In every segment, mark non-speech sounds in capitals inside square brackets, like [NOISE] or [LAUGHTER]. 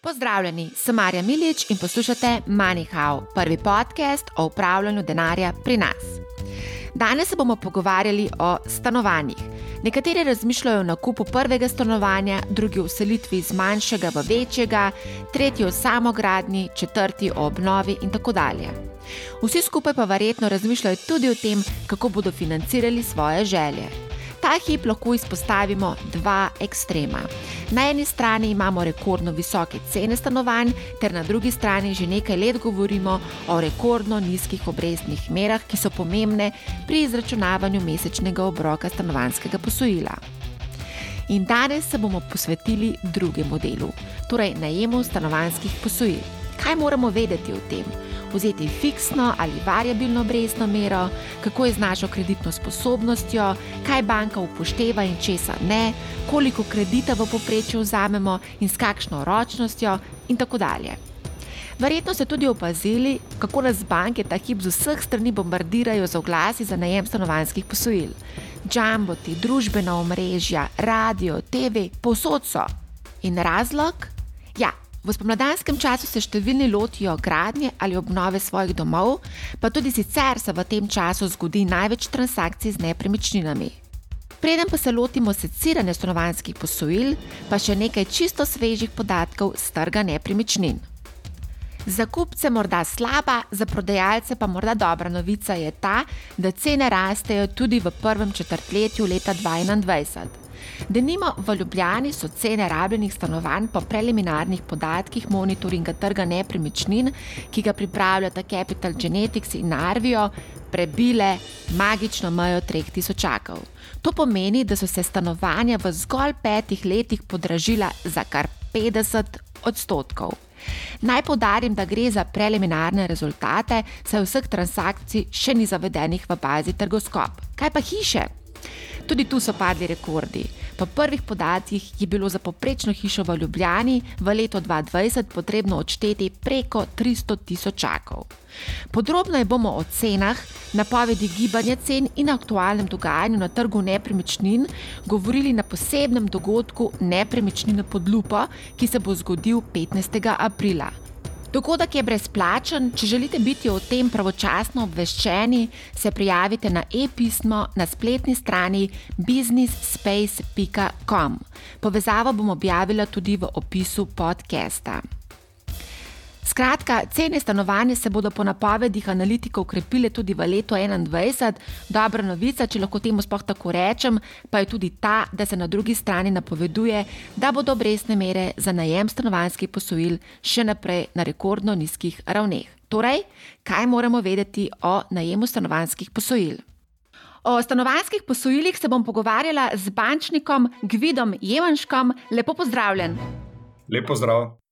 Pozdravljeni, sem Marja Milič in poslušate MoneyHow, prvi podcast o upravljanju denarja pri nas. Danes se bomo pogovarjali o stanovanjih. Nekateri razmišljajo o nakupu prvega stanovanja, drugi o selitvi iz manjšega v večjega, tretji o samogradnji, četrti o obnovi in tako dalje. Vsi skupaj pa verjetno razmišljajo tudi o tem, kako bodo financirali svoje želje. Ta hip lahko izpostavimo dva ekstrema. Na eni strani imamo rekordno visoke cene stanovanj, ter na drugi strani že nekaj let govorimo o rekordno nizkih obrestnih merah, ki so pomembne pri izračunavanju mesečnega obroka stanovanskega posojila. In danes se bomo posvetili drugemu delu, torej najemu stanovanskih posojil. Kaj moramo vedeti o tem? Vzeti fiksno ali variabilno obrestno mero, kako je z našo kreditno sposobnostjo, kaj banka upošteva in česa ne, koliko kredita v poprečju vzamemo in s kakšno ročnostjo in tako dalje. Verjetno ste tudi opazili, kako nas banke ta hip z vseh strani bombardirajo z oglasi za najem stanovanjskih posojil. Džamboti, družbena omrežja, radio, TV, posod so. In razlog? Ja, V spomladanskem času se številni lotijo gradnje ali obnove svojih domov, pa tudi sicer se v tem času zgodi največ transakcij z nepremičninami. Preden pa se lotimo seciranja stanovanjskih posojil, pa še nekaj čisto svežih podatkov z trga nepremičnin. Za kupce morda slaba, za prodajalce pa morda dobra novica je ta, da cene rastejo tudi v prvem četrtletju leta 2021. Denimo v Ljubljani so cene rabljenih stanovanj po preliminarnih podatkih monitoringa trga nepremičnin, ki ga pripravljata Capital Genetics in Narvijo, prebile magično mejo 3000. To pomeni, da so se stanovanja v zgolj petih letih podražila za kar 50 odstotkov. Naj podarim, da gre za preliminarne rezultate, saj vseh transakcij še ni zavedenih v bazi Trgoskop. Kaj pa hiše? Tudi tu so padli rekordi. Po prvih podatkih je bilo za poprečno hišo v Ljubljani v letu 2020 potrebno odšteti preko 300 tisočakov. Podrobno bomo o cenah, napovedi gibanja cen in aktualnem dogajanju na trgu nepremičnin govorili na posebnem dogodku Nepremičnine pod lupo, ki se bo zgodil 15. aprila. Dogodek je brezplačen, če želite biti o tem pravočasno obveščeni, se prijavite na e-pismo na spletni strani businessspace.com. Povezavo bom objavila tudi v opisu podcasta. Skratka, cene stanovanja se bodo po napovedih analitikov ukrepile tudi v letu 2021. Dobra novica, če lahko temu sploh tako rečem, pa je tudi ta, da se na drugi strani napoveduje, da bodo obrestne mere za najem stanovanjskih posojil še naprej na rekordno nizkih ravneh. Torej, kaj moramo vedeti o najemu stanovanjskih posojil? O stanovanjskih posojilih se bom pogovarjala z bančnikom Gvidom Jevanškom. Lepo pozdravljen. Lepo zdrav.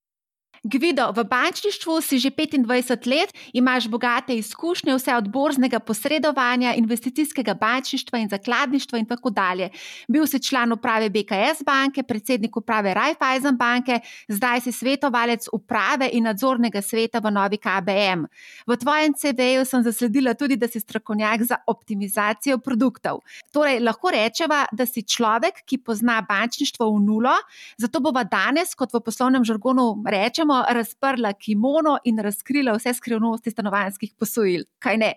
Gvido, v bančništvu si že 25 let, imaš bogate izkušnje, vse od borznega posredovanja, investicijskega bančništva in zakladništva in tako dalje. Bil si član uprave BKS banke, predsednik uprave Raiffeisen banke, zdaj si svetovalec uprave in nadzornega sveta v novi KBM. V tvojem CD-ju sem zasledila tudi, da si strokovnjak za optimizacijo produktov. Torej, lahko rečeva, da si človek, ki pozna bančništvo v nulo, zato bova danes, kot v poslovnem žargonu rečemo, razprla kimono in razkrila vse skrivnosti stanovanjskih posojil. Kaj ne?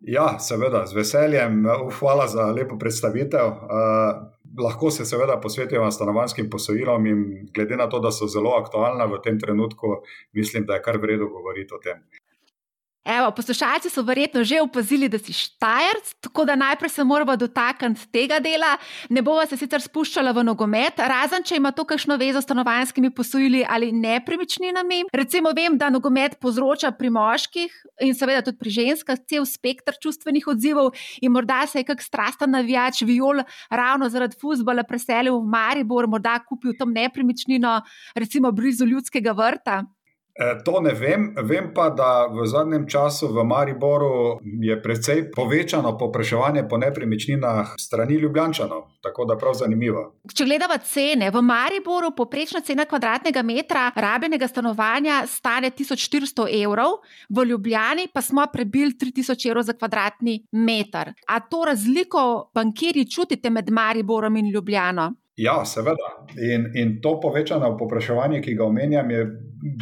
Ja, seveda, z veseljem. Hvala za lepo predstavitev. Uh, lahko se seveda posvetimo stanovanjskim posojilom in glede na to, da so zelo aktualna v tem trenutku, mislim, da je kar vredno govoriti o tem. Evo, poslušalci so verjetno že opazili, da si štajerc, tako da najprej se moramo dotakniti tega dela. Ne bova se sicer spuščala v nogomet, razen če ima to kakšno vezo s stanovanjskimi posojili ali nepremičninami. Recimo, vem, da nogomet povzroča pri moških in seveda tudi pri ženskah cel spektr čustvenih odzivov in morda se je kak strasten navijač viol ravno zaradi futbola preselil v Maribor, morda kupil tam nepremičnino, recimo blizu ljudskega vrta. E, to ne vem, vem pa, da v zadnjem času v Mariboru je precej povečano popraševanje po nepremičninah strani Ljubljančanov, tako da prav zanimivo. Če gledamo cene, v Mariboru poprečna cena kvadratnega metra rabljenega stanovanja stane 1400 evrov, v Ljubljani pa smo prebili 3000 evrov za kvadratni meter. A to razliko bankiri čutite med Mariborom in Ljubljano? Ja, seveda. In, in to povečano popraševanje, ki ga omenjam, je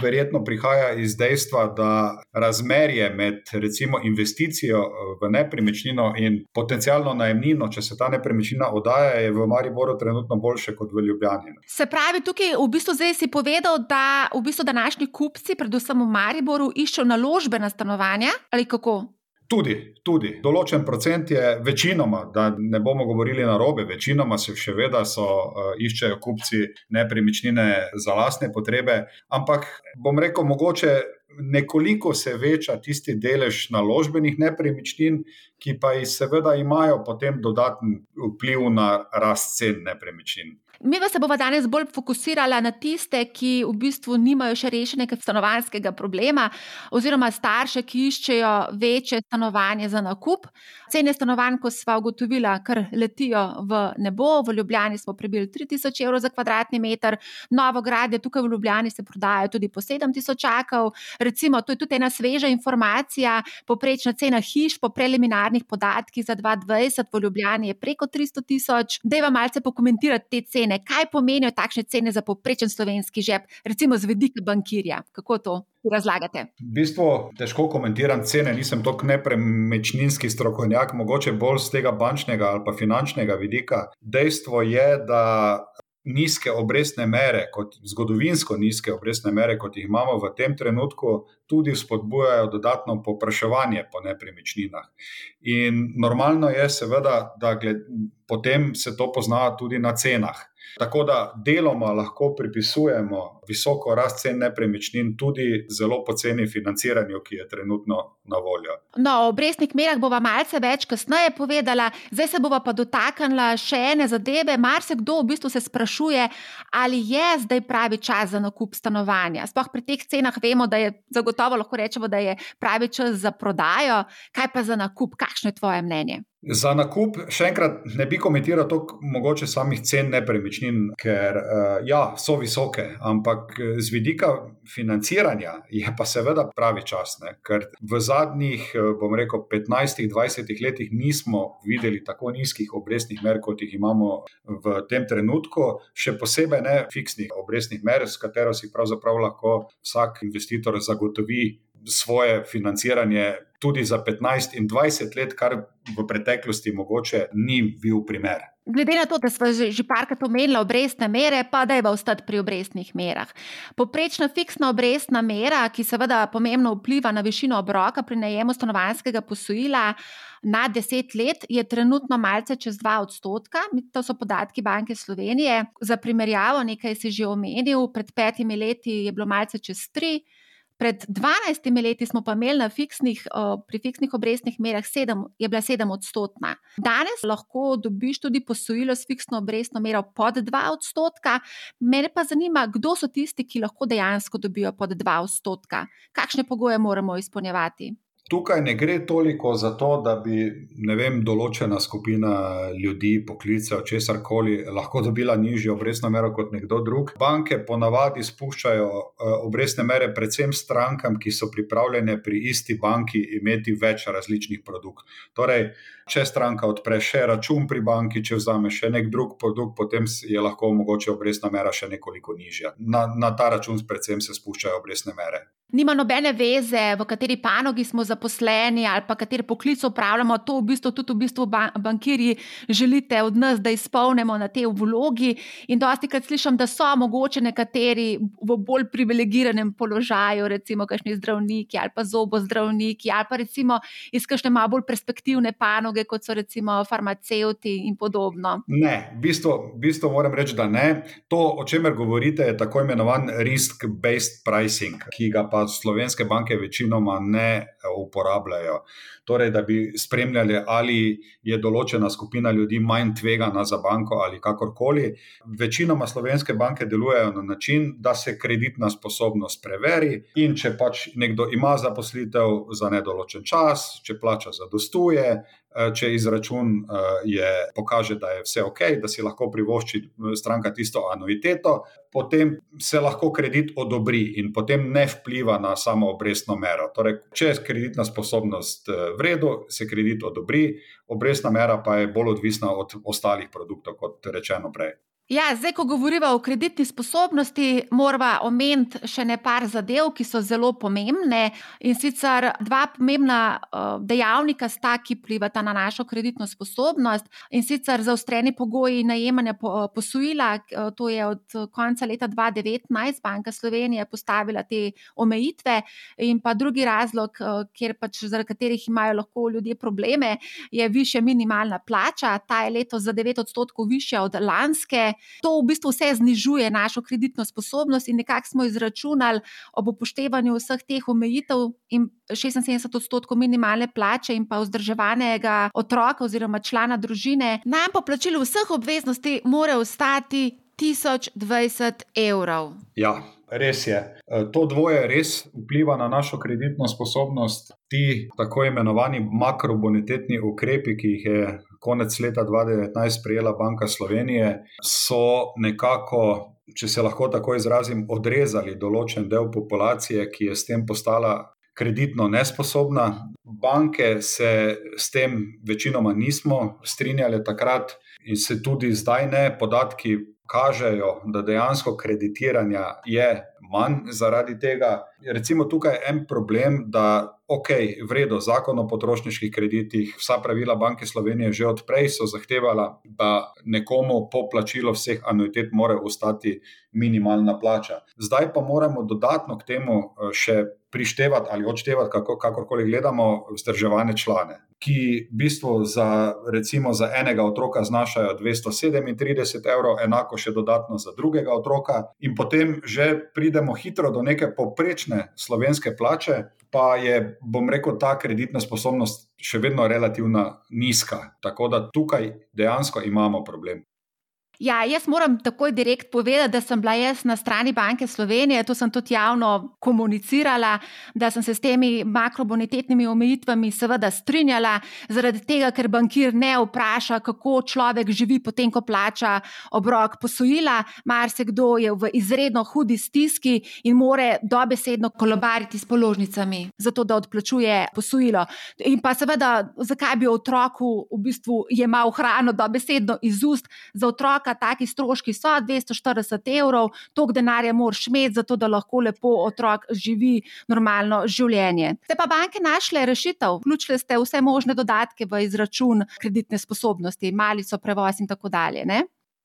verjetno prihaja iz dejstva, da razmerje med recimo investicijo v nepremičnino in potencijalno najemnino, če se ta nepremičnina oddaja, je v Mariboru trenutno boljše kot v Ljubljani. Se pravi, tukaj v bistvu zdaj si povedal, da v bistvu današnji kupci, predvsem v Mariboru, iščejo naložbena stanovanja ali kako? Tudi, tudi. Določen procent je večinoma, da ne bomo govorili na robe, večinoma se še vedno so, uh, iščejo kupci nepremičnine za lastne potrebe, ampak bom rekel, mogoče nekoliko se veča tisti delež naložbenih nepremičnin, ki pa jih seveda imajo potem dodaten vpliv na rast cen nepremičnin. Mi pa se bomo danes bolj fokusirali na tiste, ki v bistvu nimajo še rešenega stanovanskega problema, oziroma starše, ki iščejo večje stanovanje za nakup. Cene stanovanj, ko smo ugotovili, kar letijo v nebo, v Ljubljani smo prebili 3000 evrov za kvadratni meter, novo gradje tukaj v Ljubljani se prodajajo tudi po 7000 čakov. Recimo, to je tudi ena sveža informacija. Poprečna cena hiš po preliminarnih podatkih za 2020 v Ljubljani je preko 300 tisoč. Dejva malce pokomentirati te cene cene, kaj pomenijo takšne cene za poprečen slovenski žep, recimo z vidika bankirja? Kako to razlagate? V bistvu težko komentiram cene, nisem tako nepremičninski strokovnjak, mogoče bolj z tega bančnega ali pa finančnega vidika. Dejstvo je, da. Nizke obrestne mere, kot zgodovinsko nizke obrestne mere, kot jih imamo v tem trenutku, tudi spodbujajo dodatno popraševanje po nepremičninah. In normalno je, seveda, da gled, potem se to pozna tudi na cenah. Tako da deloma lahko pripisujemo visoko rast cen nepremičnin tudi zelo poceni financiranju, ki je trenutno na voljo. No, o obrestnih merah bova malce več kasneje povedala, zdaj se bova pa dotaknila še ene zadeve. Mar se kdo v bistvu se sprašuje, ali je zdaj pravi čas za nakup stanovanja. Sploh pri teh cenah vemo, da je zagotovo lahko rečemo, da je pravi čas za prodajo, kaj pa za nakup, kakšno je tvoje mnenje? Za nakup, še enkrat, ne bi komentiral toliko mogoče samih cen nepremičnin, ker uh, ja, so visoke, ampak eh, z vidika financiranja je pa seveda pravi čas. Ne? Ker v zadnjih, eh, bom rekel, 15-20 letih nismo videli tako nizkih obrestnih mer, kot jih imamo v tem trenutku, še posebej ne fiksnih obrestnih mer, s katero si pravzaprav lahko vsak investitor zagotovi svoje financiranje tudi za 15 in 20 let, kar v preteklosti mogoče ni bil primer. Glede na to, da smo že parkrat omenili obrestne mere, pa da je v ostati pri obrestnih merah. Poprečna fiksna obrestna mera, ki seveda pomembno vpliva na višino obroka pri najemu stanovanskega posojila na 10 let, je trenutno malce čez 2 odstotka. To so podatki Banke Slovenije. Za primerjavo, nekaj si že omenil, pred petimi leti je bilo malce čez 3 odstotka. Pred 12 leti smo pa imeli fiksnih, pri fiksnih obrestnih merah, sedem, je bila 7 odstotna. Danes lahko dobiš tudi posojilo s fiksno obrestno mero pod 2 odstotka. Mene pa zanima, kdo so tisti, ki lahko dejansko dobijo pod 2 odstotka, kakšne pogoje moramo izpolnjevati. Tukaj ne gre toliko za to, da bi vem, določena skupina ljudi, poklicev, česar koli lahko dobila nižjo obrestno mero kot nekdo drug. Banke ponavadi spuščajo eh, obrestne mere predvsem strankam, ki so pripravljene pri isti banki imeti več različnih produktov. Torej, če stranka odpre še račun pri banki, če vzame še nek drug produkt, potem je lahko mogoče obrestna mera še nekoliko nižja. Na, na ta račun predvsem se spuščajo obrestne mere nima nobene veze, v kateri panogi smo zaposleni ali pa kateri poklic upravljamo. To v bistvu tudi v bistvu bankirji želite od nas, da izpolnimo na tej vlogi. In dosti krat slišim, da so mogoče nekateri v bolj privilegiranem položaju, recimo kakšni zdravniki ali pa zobozdravniki ali pa recimo iz kakšne malo bolj perspektivne panoge, kot so recimo farmacevti in podobno. Ne, v bistvu, v bistvu moram reči, da ne. To, o čemer govorite, je tako imenovan risk-based pricing, ki ga pa slovenske banke večinoma ne uporabljajo. Torej, da bi spremljali, ali je določena skupina ljudi manj tvegana za banko ali kakorkoli. Večinoma slovenske banke delujejo na način, da se kreditna sposobnost preveri in če pač nekdo ima zaposlitev za nedoločen čas, če plača zadostuje, Eh, če izračun eh, je, pokaže, da je vse ok, da si lahko privošči eh, stranka tisto anuiteto, potem se lahko kredit odobri in potem ne vpliva na samo obrestno mero. Torej, če je kreditna sposobnost v redu, se kredit odobri, obrestna mera pa je bolj odvisna od ostalih produktov, kot rečeno prej. Ja, zdaj, ko govorimo o kreditni sposobnosti, moramo omeniti še nekaj zadev, ki so zelo pomembne. In sicer dva pomembna uh, dejavnika sta, ki vplivata na našo kreditno sposobnost. In sicer zaostreni pogoji najemanja po, posojila, uh, to je od konca leta 2019 Banka Slovenije postavila te omejitve. In pa drugi razlog, pač zaradi katerih imajo lahko ljudje probleme, je više minimalna plača. Ta je letos za 9 odstotkov višja od lanske. To v bistvu vse znižuje našo kreditno sposobnost, in nekako smo izračunali ob upoštevanju vseh teh omejitev in 76 odstotkov minimalne plače in pa vzdrževanega otroka oziroma člana družine, nam po plačilu vseh obveznosti mora ostati 1020 evrov. Ja. Res je. E, to dvoje res vpliva na našo kreditno sposobnost. Ti tako imenovani makrobonitetni ukrepi, ki jih je konec leta 2019 prijela Banka Slovenije, so nekako, če se lahko tako izrazim, odrezali določen del populacije, ki je s tem postala kreditno nesposobna. Banke se s tem večinoma nismo strinjali takrat in se tudi zdaj ne. Podatki kažejo, da dejansko kreditiranja je manj zaradi tega. Recimo tukaj je en problem, da ok, vredno, zakon o potrošniških kreditih, vsa pravila Banke Slovenije že odprej so zahtevala, da nekomu po plačilu vseh anuitet mora ostati minimalna plača. Zdaj pa moramo dodatno k temu eh, še prištevati ali odštevati, kako, kakorkoli gledamo, vzdrževane člane, ki v bistvu za, recimo, za enega otroka znašajo 237 evrov, enako še dodatno za drugega otroka, in potem že pridemo hitro do neke poprečne slovenske plače, pa je, bom rekel, ta kreditna sposobnost še vedno relativno nizka. Tako da tukaj dejansko imamo problem. Ja, jaz moram takoj direkt povedati, da sem bila jaz na strani Banke Slovenije, to sem tudi javno komunicirala, da sem se s temi makrobonitetnimi omejitvami seveda strinjala, zaradi tega, ker bankir ne vpraša, kako človek živi potem, ko plača obrok posojila. Marsikdo je v izredno hudi stiski in more dobesedno kolobariti s položnicami, zato da odplačuje posojilo. In pa seveda, zakaj bi otroku v bistvu jemal hrano dobesedno iz ust za otroka? Otroka, taki stroški so 240 evrov, toliko denarja moraš imeti, zato da lahko lepo otrok živi normalno življenje. Ste pa banke našle rešitev, vključili ste vse možne dodatke v izračun kreditne sposobnosti, malico, prevoz in tako dalje. Ne?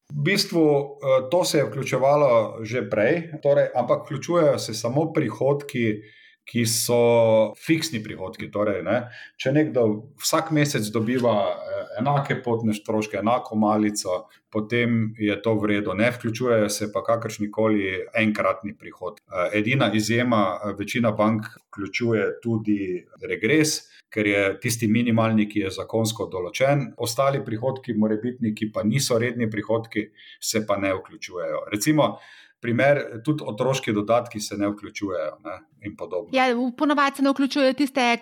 V bistvu eh, to se je vključevalo že prej, torej, ampak vključujejo se samo prihodki, ki so fiksni prihodki. Torej, ne, če nekdo vsak mesec dobiva eh, enake potne stroške, enako malico, potem je to vredno. Ne vključujejo se pa kakršni koli enkratni prihod. Eh, edina izjema, eh, večina bank vključuje tudi regres. Ker je tisti minimalni, ki je zakonsko določen, ostali prihodki, morebitni, ki pa niso redni prihodki, se pa ne vključujejo. Recimo, primer, tudi otroški dodatki se ne vključujejo. Ne, ja, Ponovadi se ne vključujejo tiste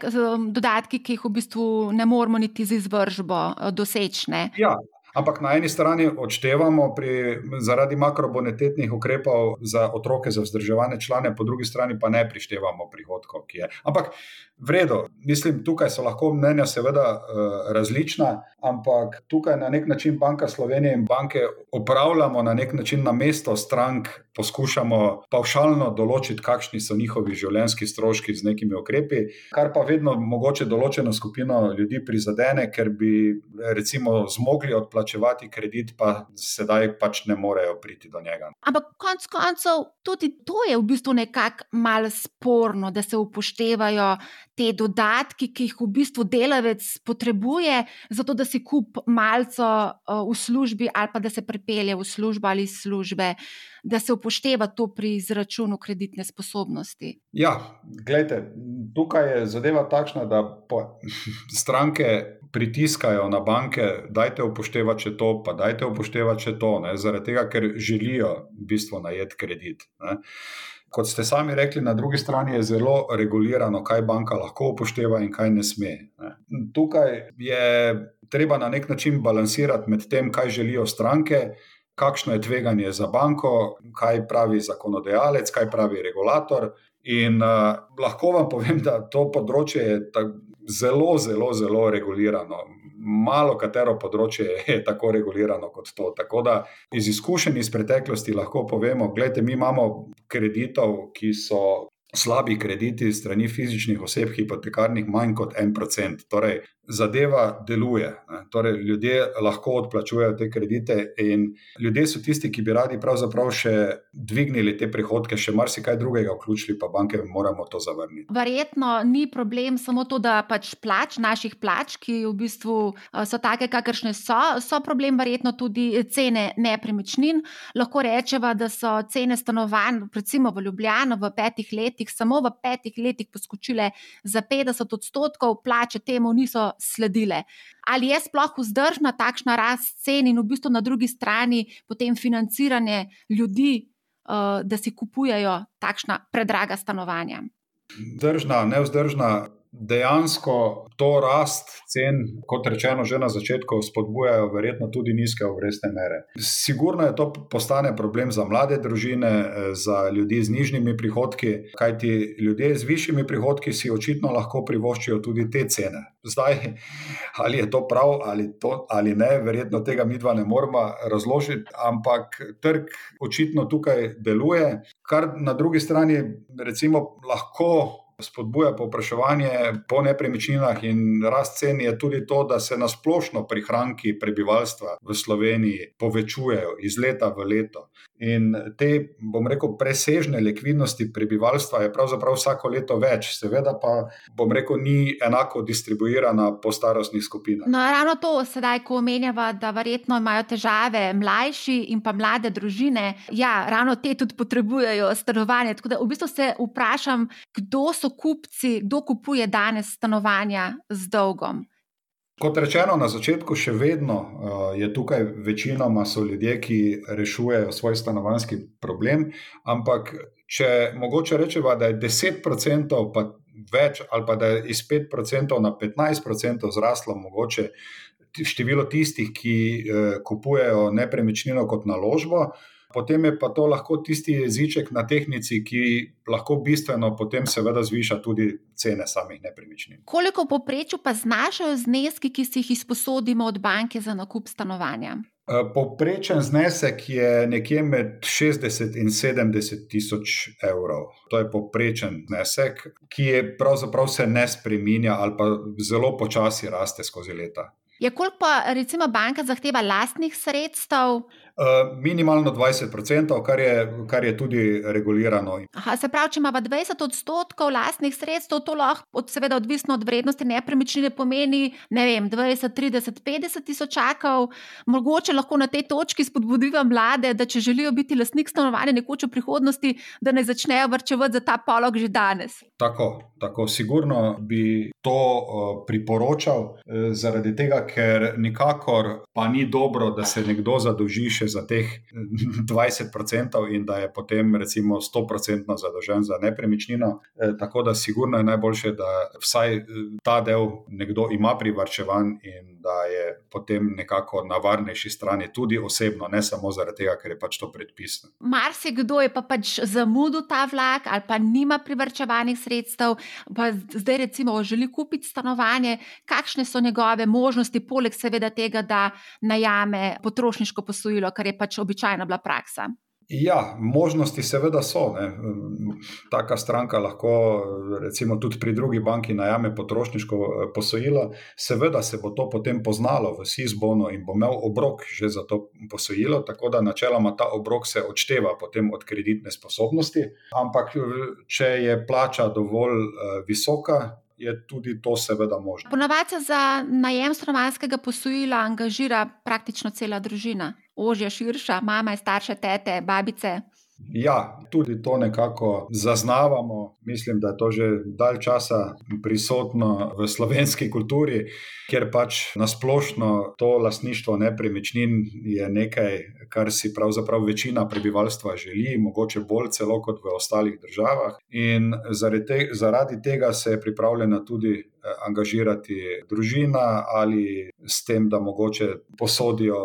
dodatki, ki jih v bistvu ne moremo niti z izvržbo uh, doseči. Ja, Ampak na eni strani odštevamo pri, zaradi makrobonitetnih ukrepov za otroke, za vzdrževane člane, po drugi strani pa ne prištevamo prihodkov, ki je. Ampak vredno, mislim, tukaj so lahko mnenja seveda uh, različna, ampak tukaj na nek način Banka Slovenije in banke upravljamo na nek način na mesto strank, poskušamo pavšalno določiti, kakšni so njihovi življenjski stroški z nekimi ukrepi, kar pa vedno mogoče določeno skupino ljudi prizadene, ker bi recimo zmogli odplačevati kredit, pa sedaj pač ne morejo priti do njega. Ampak konec koncev, tudi to je v bistvu nekako malo sporno, da se upoštevajo te dodatki, ki jih v bistvu delavec potrebuje, zato da si kup malce v službi ali pa da se pripelje v službo ali iz službe, da se upošteva to pri izračunu kreditne sposobnosti. Ja, gledajte, tukaj je zadeva takšna, da [LAUGHS] stranke. Pritiskajo na banke, dajte upoštevati, če to, pa dajte upoštevati, če to, ne, zaradi tega, ker želijo v bistvu najeti kredit. Ne. Kot ste sami rekli, na drugi strani je zelo regulirano, kaj banka lahko upošteva in kaj ne sme. Tukaj je treba na nek način balansirati med tem, kaj želijo stranke, kakšno je tveganje za banko, kaj pravi zakonodajalec, kaj pravi regulator. In uh, lahko vam povem, da to področje je zelo, zelo, zelo regulirano malo katero področje [LAUGHS] je tako regulirano kot to. Tako da iz izkušenj iz preteklosti lahko povemo, gledajte, mi imamo kreditov, ki so slabi krediti strani fizičnih oseb, hipotekarnih, manj kot en procent. Torej, zadeva deluje. Torej, ljudje lahko odplačujejo te kredite, in ljudje so tisti, ki bi radi pravzaprav še dvignili te prihodke, še marsikaj drugega vključili, pa banke moramo to zavrniti. Verjetno ni problem samo to, da pač plač naših plač, ki v bistvu so take, kakršne so, so problem verjetno tudi cene nepremičnin. Lahko rečemo, da so cene stanovanj, recimo v Ljubljani, v petih letih, samo v petih letih poskočile za 50 odstotkov, plače temu niso sledile. Ali je sploh vzdržna takšna rast cen in v bistvu na drugi strani potem financiranje ljudi, uh, da si kupujejo takšna predraga stanovanja? Vzdržna, nevzdržna dejansko to rast cen, kot rečeno, že na začetku spodbujajo, verjetno tudi nizke obrestne mere. Sigurno je to postane problem za mlade družine, za ljudi z nižjimi prihodki, kajti ljudje z višjimi prihodki si očitno lahko privoščijo tudi te cene. Zdaj, ali je to prav ali, to, ali ne, verjetno tega mi dva ne moremo razložiti, ampak trg očitno tukaj deluje, kar na drugi strani recimo lahko spodbuja povpraševanje po nepremičninah in rast cen je tudi to, da se nasplošno prihranki prebivalstva v Sloveniji povečujejo iz leta v leto. In te, bom rekel, presežne likvidnosti prebivalstva je pravzaprav vsako leto več, seveda pa, bom rekel, ni enako distribuirana po starostnih skupinah. No, ravno to sedaj, ko omenjava, da verjetno imajo težave mlajši in pa mlade družine. Ja, ravno te tudi potrebujejo stanovanje. Tako da v bistvu se vprašam, kdo so kupci, kdo kupuje danes stanovanja z dolgom? Kot rečeno na začetku, še vedno uh, je tukaj večinoma so ljudje, ki rešujejo svoj stanovanjski problem. Ampak, če mogoče rečemo, da je 10% pa več, ali pa da je iz 5% na 15% zraslo mogoče število tistih, ki uh, kupujejo nepremičnino kot naložbo potem je pa to lahko tisti jeziček na tehnici, ki lahko bistveno potem seveda zviša tudi cene samih nepremičnin. Koliko poprečju pa znašajo zneski, ki si jih izposodimo od banke za nakup stanovanja? Eh, Poprečen znesek je nekje med 60 in 70 tisoč evrov. To je poprečen znesek, ki je pravzaprav se ne spremenja ali pa zelo počasi raste skozi leta. Je koliko pa recimo banka zahteva lastnih sredstev? Uh, minimalno 20%, kar je, kar je tudi regulirano. Aha, se pravi, če imamo 20 odstotkov lastnih sredstev, to lahko, od, seveda, odvisno od vrednosti nepremičnine, pomeni ne vem, 20, 30, 50 tisočakov. Mogoče lahko na tej točki spodbudiva mlade, da če želijo biti lastnik stanovanja nekoč v prihodnosti, da ne začnejo vrčevati za ta polog že danes. Tako, tako, sigurno bi to uh, priporočal, uh, zaradi tega, ker nikakor pa ni dobro, da se nekdo zadolži še za teh 20% in da je potem recimo 100% zadolžen za nepremičnino. E, tako da sigurno je najboljše, da vsaj e, ta del nekdo ima privrčevan in da je potem nekako na varnejši strani, tudi osebno, ne samo zaradi tega, ker je pač to predpisano. Marsikdo je pa pač zamudil ta vlak ali pa nima privrčevanih sredstev, pa zdaj recimo želi kupiti stanovanje. Kakšne so njegove možnosti, poleg seveda tega, da najame potrošniško posojilo, kar je pač običajna bila praksa? Ja, možnosti seveda so. Ne. Taka stranka lahko, recimo, tudi pri drugi banki najame potrošniško eh, posojilo. Seveda se bo to potem poznalo v SIS-bonu in bo imel obrok že za to posojilo, tako da načeloma ta obrok se odšteva potem od kreditne sposobnosti. Ampak, če je plača dovolj uh, visoka, je tudi to seveda možno. Ponavadi se za najem stanovanjskega posojila angažira praktično cela družina, ožja, širša, mama, starše, tete, babice. Ja, tudi to nekako zaznavamo. Mislim, da je to že dalj časa prisotno v slovenski kulturi, ker pač nasplošno to lastništvo nepremičnin je nekaj, kar si pravzaprav večina prebivalstva želi, mogoče bolj celo kot v ostalih državah. In zaradi, te, zaradi tega se je pripravljena tudi angažirati družina ali s tem, da mogoče posodijo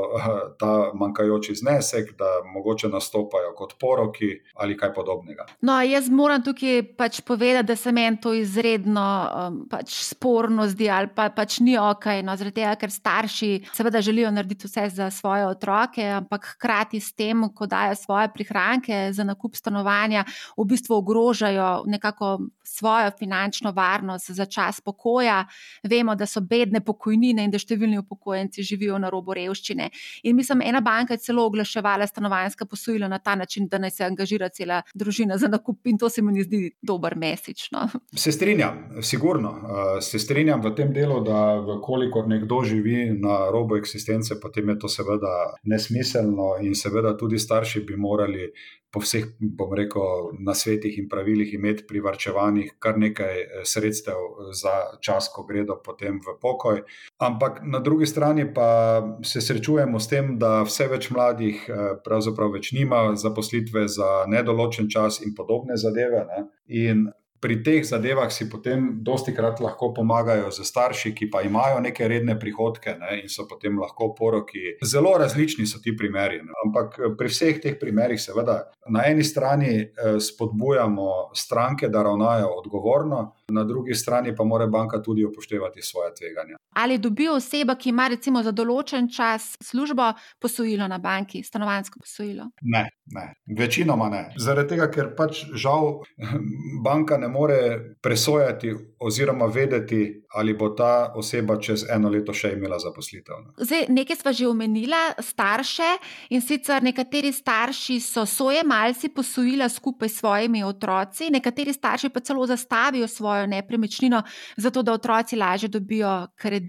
ta manjkajoči znesek, da mogoče nastopajo kot poroki ali kaj podobnega. No, jaz moram tukaj pač povedati, da se meni to izredno um, pač sporno zdi ali pa pač ni ok. No, zaradi tega, ker starši seveda želijo narediti vse za svoje otroke, ampak hkrati s tem, ko dajo svoje prihranke za nakup stanovanja, v bistvu ogrožajo nekako svojo finančno varnost za čas pokoja. Vemo, da so bedne pokojnine in da številni upokojenci živijo na robu revščine. In mislim, ena banka je celo oglaševala stanovanjska posojila na ta način, da naj se angažira cela družina za nakup, in to se mi zdi dober mesično. Se strinjam, sigurno. Se strinjam v tem delu, da kolikor nekdo živi na robu eksistence, potem je to seveda nesmiselno in seveda tudi starši bi morali po vseh, bom rekel, nasvetih in pravilih imeti privrčevanih kar nekaj eh, sredstev eh, za čas, ko gredo potem v pokoj. Ampak na drugi strani pa se srečujemo s tem, da vse več mladih eh, pravzaprav več nima zaposlitve za nedoločen čas in podobne zadeve. Ne? In pri teh zadevah si potem dosti krat lahko pomagajo z starši, ki pa imajo neke redne prihodke ne, in so potem lahko poroki. Zelo različni so ti primeri. Ne. Ampak eh, pri vseh teh primerih, seveda, na eni strani eh, spodbujamo stranke, da ravnajo odgovorno, na drugi strani pa mora banka tudi upoštevati svoje tveganja. Ali dobi oseba, ki ima recimo za določen čas službo, posojilo na banki, stanovansko posojilo? Ne, ne. večinoma ne. Zaradi tega, ker pač žal [LAUGHS] banka ne more presojati oziroma vedeti, ali bo ta oseba čez eno leto še imela zaposlitev. Zdaj, nekaj smo že omenili, starše in sicer nekateri starši so svoje malce posojila skupaj s svojimi otroci, nekateri starši pa celo zastavijo svojo svojo nepremičnino, zato da otroci lažje dobijo kredit,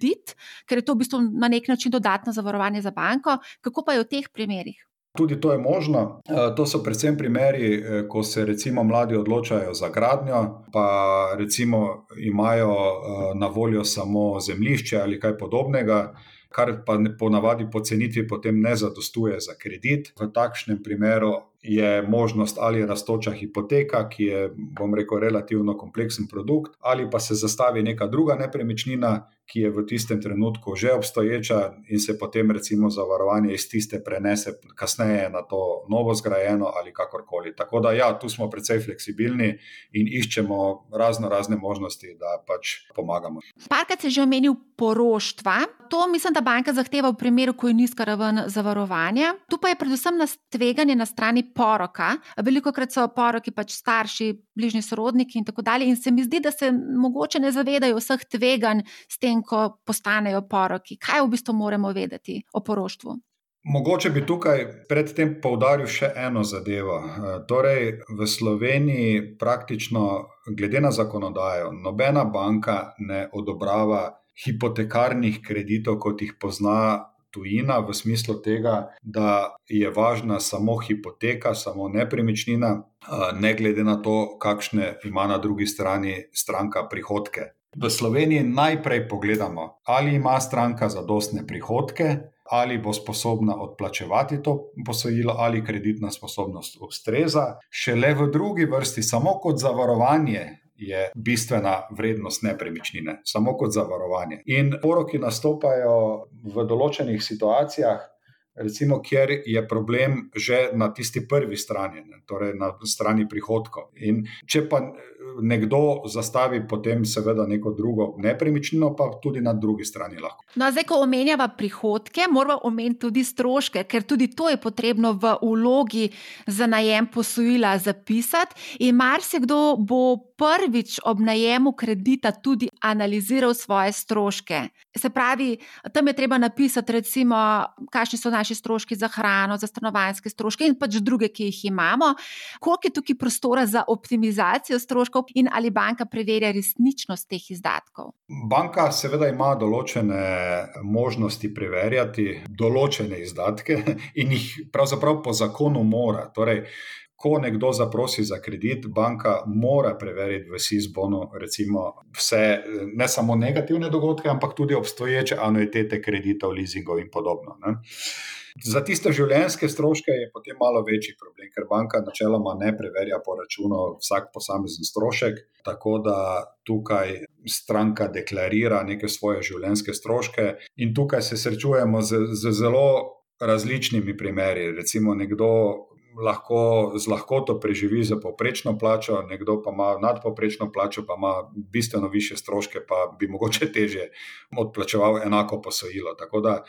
ker je to v bistvu na nek način dodatno zavarovanje za banko. Kako pa je v teh primerih? Tudi to je možno. E, to so predvsem primeri, e, ko se recimo mladi odločajo za gradnjo, pa recimo imajo e, na voljo samo zemljišče ali kaj podobnega kar pa po navadi po cenitvi potem ne zadostuje za kredit. V takšnem primeru je možnost ali raztoča hipoteka, ki je, bom rekel, relativno kompleksen produkt, ali pa se zastavi neka druga nepremičnina, ki je v tistem trenutku že obstoječa in se potem recimo zavarovanje iz tiste prenese kasneje na to novo zgrajeno ali kakorkoli. Tako da ja, tu smo precej fleksibilni in iščemo razno razne možnosti, da pač pomagamo. Parkrat je že omenil poroštva. To mislim, da banka zahteva v primeru, ko je nizka raven zavarovanja. Tu pa je predvsem nas tveganje na strani poroka. Veliko krat so poroki pač starši, bližnji sorodniki in tako dalje. In se mi zdi, da se mogoče ne zavedajo vseh tveganj s tem, ko postanejo poroki. Kaj v bistvu moramo vedeti o poroštvu? Mogoče bi tukaj predtem poudaril še eno zadevo. Eh, torej, v Sloveniji praktično, glede na zakonodajo, nobena banka ne odobrava hipotekarnih kreditov, kot jih pozna tujina, v smislu tega, da je važna samo hipoteka, samo nepremičnina, ne glede na to, kakšne ima na drugi strani stranka prihodke. V Sloveniji najprej pogledamo, ali ima stranka zadostne prihodke, ali bo sposobna odplačevati to posojilo, ali kreditna sposobnost ustreza. Šele v drugi vrsti, samo kot zavarovanje, je bistvena vrednost nepremičnine, samo kot zavarovanje. In poroki nastopajo v določenih situacijah, recimo, kjer je problem že na tisti prvi strani, ne, torej na strani prihodkov. In če pa nekdo zastavi potem, seveda, neko drugo nepremičnino, pa tudi na drugi strani lahko. No, zdaj, ko omenjava prihodke, moramo omeniti tudi stroške, ker tudi to je potrebno v ulogi za najem posojila zapisati. In marsikdo bo prvič ob najemu kredita tudi analiziral svoje stroške. Se pravi, tam je treba napisati, recimo, kakšni so naši stroški za hrano, za stanovanske stroške in pač druge, ki jih imamo, koliko je tukaj prostora za optimizacijo stroškov in ali banka preverja resničnost teh izdatkov. Banka seveda ima določene možnosti preverjati določene izdatke in jih pravzaprav po zakonu mora. Torej, ko nekdo zaprosi za kredit, banka mora preveriti v SIS-bonu, recimo, vse, ne samo negativne dogodke, ampak tudi obstoječe anuitete kreditov, leasingov in podobno. Ne? Za tiste življenjske stroške je potem malo večji problem, ker banka načeloma ne preverja po računu vsak posamezen strošek, tako da tukaj stranka deklarira neke svoje življenjske stroške, in tukaj se srečujemo z, z zelo različnimi primeri. Recimo, nekdo lahko z lahkoto preživi za povprečno plačo, nekdo pa ima nadpoprečno plačo, pa ima bistveno više stroške, pa bi mogoče teže odplačeval enako posojilo. Tako da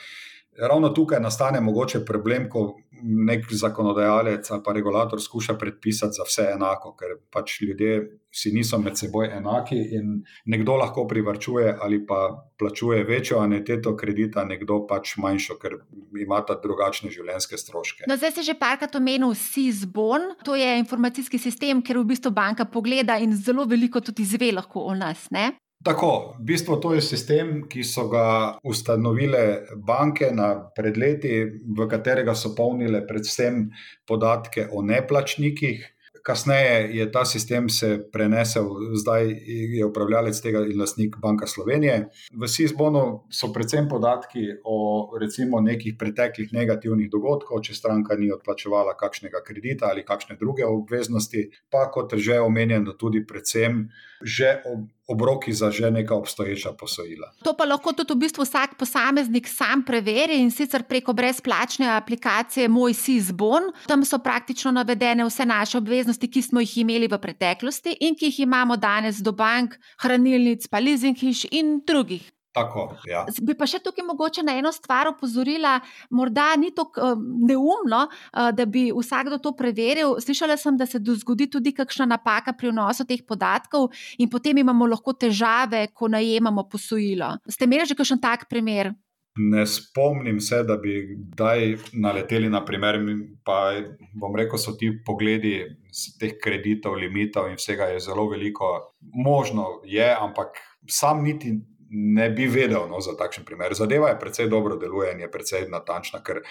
ravno tukaj nastane mogoče problem, ko nek zakonodajalec ali pa regulator skuša predpisati za vse enako, ker pač ljudje si niso med seboj enaki in nekdo lahko privrčuje ali pa plačuje večjo aniteto kredita, nekdo pač manjšo, ker ima ta drugačne življenjske stroške. No, zdaj se že parkrat omenil SIS-BON, to je informacijski sistem, ker v bistvu banka pogleda in zelo veliko tudi izve lahko o nas. Ne? Tako, v bistvu to je sistem, ki so ga ustanovile banke pred leti, v katerega so polnile predvsem podatke o neplačnikih. Kasneje je ta sistem se prenesel, zdaj je upravljalec tega in lastnik Banka Slovenije. V SIS-bonu so predvsem podatki o recimo nekih preteklih negativnih dogodkov, če stranka ni odplačevala kakšnega kredita ali kakšne druge obveznosti, pa kot že omenjeno, tudi predvsem že obroki za že neka obstoječa posojila. To pa lahko tudi v bistvu vsak posameznik sam preveri in sicer preko brezplačne aplikacije Moj SIS-bon. Tam so praktično navedene vse naše obveznosti, ki smo jih imeli v preteklosti in ki jih imamo danes do bank, hranilnic, pa leasing hiš in drugih. Tako, ja. Bi pa še tukaj mogoče na eno stvar opozorila, morda ni tako um, neumno, uh, da bi vsakdo to preveril. Slišala sem, da se zgodi tudi kakšna napaka pri vnosu teh podatkov in potem imamo lahko težave, ko najemamo posojilo. Ste imeli že kakšen tak primer? Ne spomnim se, da bi kdaj naleteli na primer, pa bom rekel, so ti pogledi teh kreditov, limitov in vsega je zelo veliko. Možno je, ampak sam niti ne bi vedel no, za takšen primer. Zadeva je precej dobro deluje in je precej natančna, ker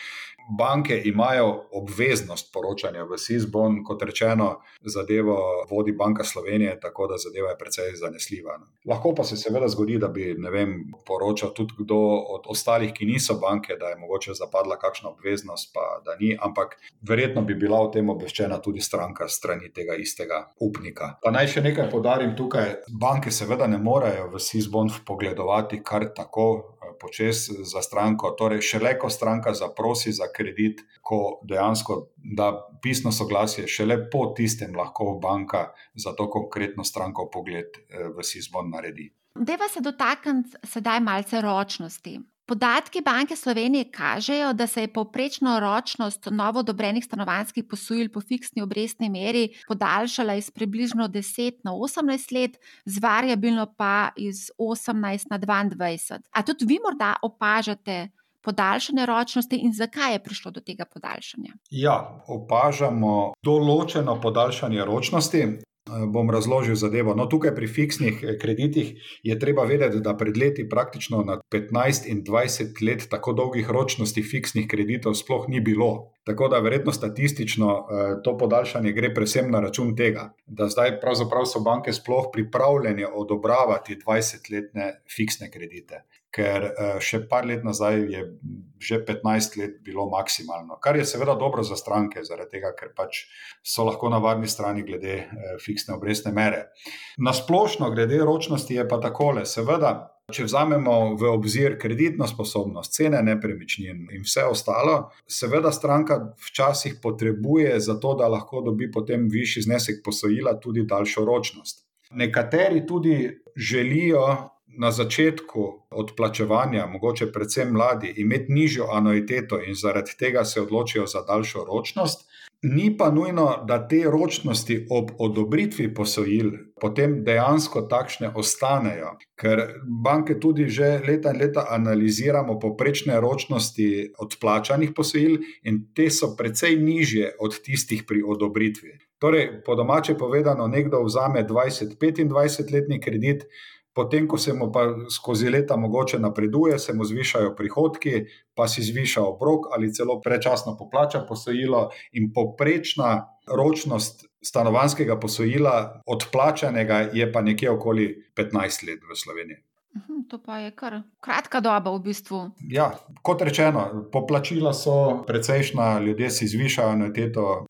banke imajo obveznost poročanja v SIS-bon, kot rečeno, zadevo vodi Banka Slovenije, tako da zadeva je precej zanesljiva. No. Lahko pa se seveda zgodi, da bi vem, poročal tudi kdo od ostalih, ki niso banke, da je mogoče zapadla kakšna obveznost, pa da ni, ampak verjetno bi bila o tem obveščena tudi stranka strani tega istega upnika. Pa naj še nekaj podarim tukaj. Banke seveda ne morejo v SIS-bon pogled napredovati kar tako počes za stranko. Torej, šele ko stranka zaprosi za kredit, ko dejansko da pisno soglasje, šele po tistem lahko banka za to konkretno stranko pogled eh, v SIS-bon naredi. Deva se dotakniti sedaj malce ročnosti. Podatki Banke Slovenije kažejo, da se je povprečno ročnost novo odobrenih stanovanjskih posojil po fiksni obrestni meri podaljšala iz približno 10 na 18 let, z variabilno pa iz 18 na 22. A tudi vi morda opažate podaljšanje ročnosti in zakaj je prišlo do tega podaljšanja? Ja, opažamo določeno podaljšanje ročnosti. Eh, bom razložil zadevo. No, tukaj pri fiksnih eh, kreditih je treba vedeti, da pred leti praktično na 15 in 20 let tako dolgih ročnosti fiksnih kreditov sploh ni bilo. Tako da verjetno statistično eh, to podaljšanje gre predvsem na račun tega, da zdaj pravzaprav so banke sploh pripravljene odobravati 20-letne fiksne kredite ker uh, še par let nazaj je že 15 let bilo maksimalno, kar je seveda dobro za stranke, zaradi tega, ker pač so lahko na varni strani glede uh, fiksne obrestne mere. Na splošno, glede ročnosti, je pa takole. Seveda, če vzamemo v obzir kreditno sposobnost, cene nepremičnin in vse ostalo, seveda stranka včasih potrebuje za to, da lahko dobi potem višji znesek posojila, tudi daljšo ročnost. Nekateri tudi želijo na začetku odplačevanja, mogoče predvsem mladi, imeti nižjo anuiteto in zaradi tega se odločijo za daljšo ročnost. Ni pa nujno, da te ročnosti ob odobritvi posojil potem dejansko takšne ostanejo, ker banke tudi že leta in leta analiziramo poprečne ročnosti odplačanih posojil in te so precej nižje od tistih pri odobritvi. Torej, po domače povedano, nekdo vzame 20-25 letni kredit, Potem, ko se mu pa skozi leta mogoče napreduje, se mu zvišajo prihodki, pa si zviša obrok ali celo prečasno poplača posojilo, in poprečna ročnost stanovanskega posojila, odplačanega, je pa nekje okoli 15 let v Sloveniji. Mhm, to pa je kar kratka doba, v bistvu. Ja, kot rečeno, poplačila so precejšna, ljudje si zvišajo anuiteto,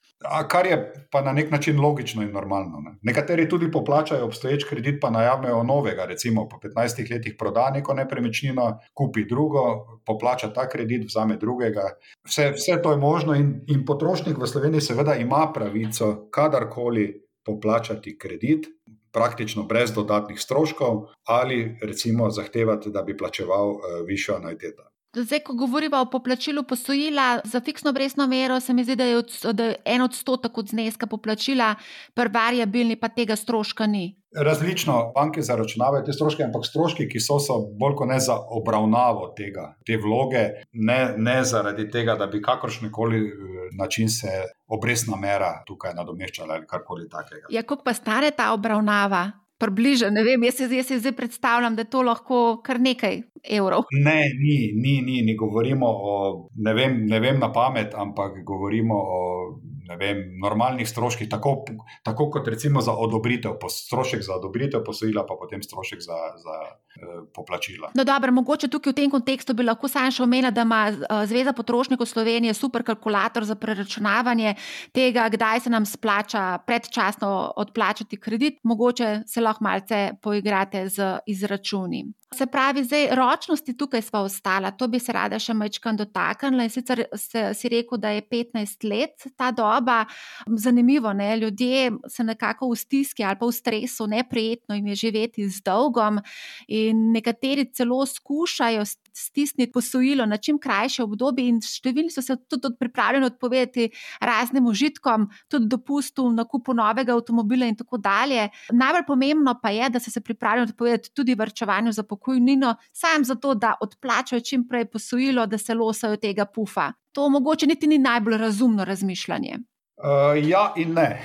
kar je pa na nek način logično in normalno. Ne. Nekateri tudi poplačajo obstoječ kredit, pa najavljajo novega. Recimo, po 15 letih proda neko nepremičnino, kupi drugo, poplača ta kredit, vzame drugega. Vse, vse to je možno, in, in potrošnik v Sloveniji, seveda, ima pravico kadarkoli poplačati kredit, praktično brez dodatnih stroškov, ali recimo zahtevati, da bi plačeval uh, višjo anuiteto. Zdaj, ko govorimo o poplačilu posojila za fiksno obrestno mero, se mi zdi, da je, od, da je en odstotek od zneska poplačila, pri variabilni pa tega stroška ni. Različno banke zaračunavajo te stroške, ampak stroški, ki so, so bolj kot ne za obravnavo tega, te vloge, ne, ne zaradi tega, da bi kakršen koli eh, način se obrestna mera tukaj nadomeščala ali karkoli takega. Ja, kako pa stane ta obravnava? približno. Ne vem, jaz, jaz si zdaj predstavljam, da je to lahko kar nekaj evrov. Ne, ni, ni, ni, ni govorimo o, ne vem, ne vem na pamet, ampak govorimo o vem, normalnih stroških, tako, tako kot recimo za odobritev, strošek za odobritev posojila, pa potem strošek za, za eh, poplačila. No, dobro, mogoče tukaj v tem kontekstu bi lahko sam še omenila, da ima eh, Zveza potrošnikov Slovenije super kalkulator za preračunavanje tega, kdaj se nam splača predčasno odplačati kredit. Mogoče se lahko malce poigrate z izračuni. Se pravi, zdaj ročnosti tukaj smo ostala, to bi se rada še mečkam dotaknila. In sicer se, si rekel, da je 15 let ta doba. Zanimivo, ne? ljudje se nekako v stiski ali pa v stresu, neprijetno jim je živeti z dolgom, in nekateri celo skušajo stisniti posojilo na čim krajše obdobje, in številni so se tudi pripravljeni odpovedati raznim užitkom, tudi dopustu, nakupu novega avtomobila in tako dalje. Najbolj pomembno pa je, da so se pripravljeni odpovedati tudi vrčevanju za pokojnino, sam zato, da odplačajo čim prej posojilo, da se losajo tega pufa. To mogoče niti ni najbolj razumno razmišljanje. Uh, ja, in ne.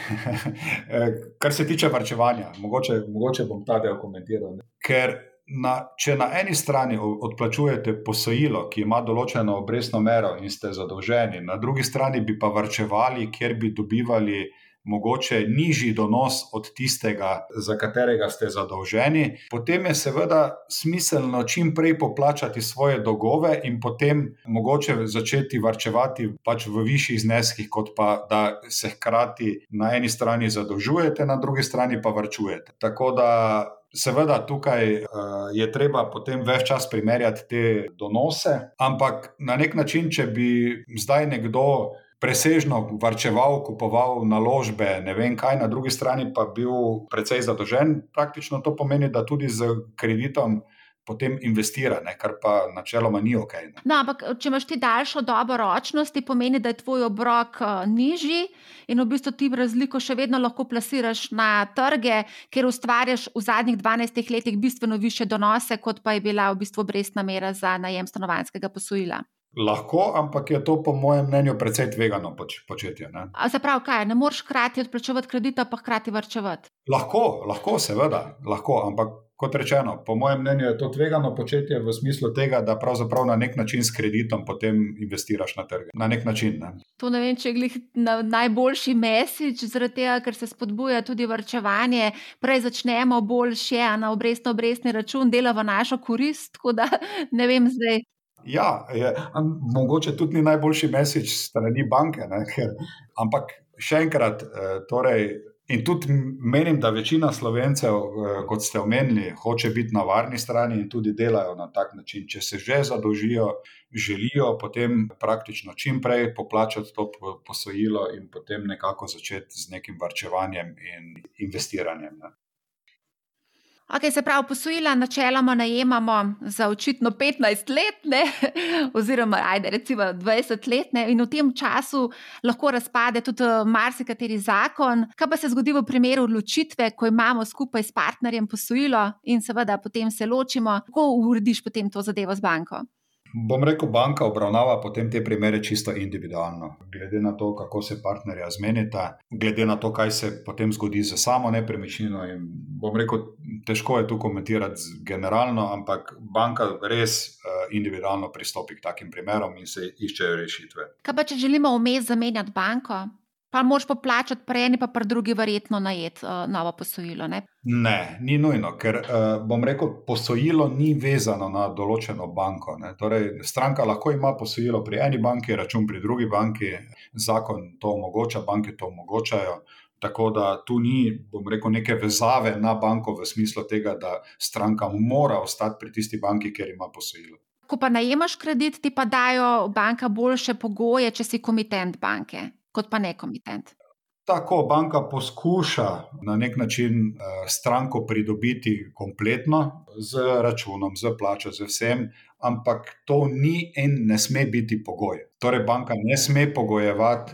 [LAUGHS] Kar se tiče vrčevanja, mogoče, mogoče bom ta del komentiral. Ker na, če na eni strani odplačujete posojilo, ki ima določeno obrestno mero in ste zadolženi, na drugi strani pa vrčevali, ker bi dobivali mogoče nižji donos od tistega, za katerega ste zadolženi, potem je seveda smiselno čim prej poplačati svoje dolgove in potem mogoče začeti varčevati pač v višjih zneskih, kot pa da se hkrati na eni strani zadolžujete, na drugi strani pa varčujete. Tako da Seveda, tukaj uh, je treba potem več čas primerjati te donose, ampak na nek način, če bi zdaj nekdo presežno varčeval, kupoval naložbe, ne vem kaj, na drugi strani pa bil precej zadolžen, praktično to pomeni, da tudi z kreditom potem investira, ne, kar pa načeloma ni ok. No, ampak če imaš ti daljšo dobo ročnosti, pomeni, da je tvoj obrok uh, nižji in v bistvu ti razliko še vedno lahko plasiraš na trge, ker ustvarjaš v zadnjih 12 letih bistveno više donose, kot pa je bila v bistvu obrestna mera za najem stanovanskega posojila. Lahko, ampak je to, po mojem mnenju, precej tvegano poč početje. Ne? Se pravi, kaj, ne moreš hkrati odplačevati kredita, pa hkrati vrčevati? Lahko, lahko, seveda, lahko, ampak kot rečeno, po mojem mnenju je to tvegano početje v smislu tega, da pravzaprav na nek način s kreditom potem investiraš na trge. Na nek način. Ne? To ne vem, če je na najboljši mesič, zaradi tega, ker se spodbuja tudi vrčevanje. Prej začnemo boljše, a na obrestno-obrestni račun dela v našo korist, tako da [LAUGHS] ne vem zdaj. Ja, je, mogoče tudi ni najboljši mesič strani banke, Ker, ampak še enkrat, eh, torej, in tudi menim, da večina slovencev, eh, kot ste omenili, hoče biti na varni strani in tudi delajo na tak način. Če se že zadolžijo, želijo potem praktično čim prej poplačati to posojilo in potem nekako začeti z nekim varčevanjem in investiranjem. Ne. Okay, se pravi, posojila načeloma najemamo za očitno 15 let, ne? oziroma ajde, recimo 20 let, ne? in v tem času lahko razpade tudi eh, marsikateri zakon. Kaj pa se zgodi v primeru odločitve, ko imamo skupaj s partnerjem posojilo in seveda potem se ločimo, kako urediš potem to zadevo z banko? Bom rekel, banka obravnava potem te primere čisto individualno, glede na to, kako se partnerja zmenita, glede na to, kaj se potem zgodi z samo nepremičnino. Bom rekel, težko je tu komentirati generalno, ampak banka res uh, individualno pristopi k takim primerom in se iščejo rešitve. Kaj pa, če želimo vmes zamenjati banko? Pa moraš poplačati pri eni, pa pri drugi, verjetno najet uh, novo posojilo. Ne? ne, ni nujno, ker uh, bom rekel, posojilo ni vezano na določeno banko. Torej, stranka lahko ima posojilo pri eni banki, račun pri drugi banki, zakon to omogoča, banke to omogočajo. Tako da tu ni, bom rekel, neke vezave na banko v smislu tega, da stranka mora ostati pri tisti banki, ker ima posojilo. Ko pa najemaš kredit, ti pa dajo banka boljše pogoje, če si komitent banke kot pa ne komitent. Tako banka poskuša na nek način uh, stranko pridobiti kompletno z računom, z plačo, z vsem, ampak to ni in ne sme biti pogoj. Torej, banka ne sme pogojevati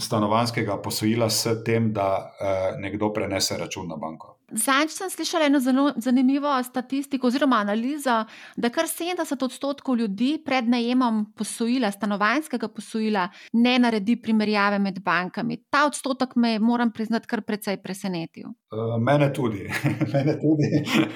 stanovanskega posojila s tem, da uh, nekdo prenese račun na banko. Zanj sem slišala eno zelo zanimivo statistiko oziroma analizo, da kar 70 odstotkov ljudi pred najemom posojila, stanovanjskega posojila, ne naredi primerjave med bankami. Ta odstotek me, moram priznati, kar precej presenetil. Uh, mene tudi. [LAUGHS] mene tudi.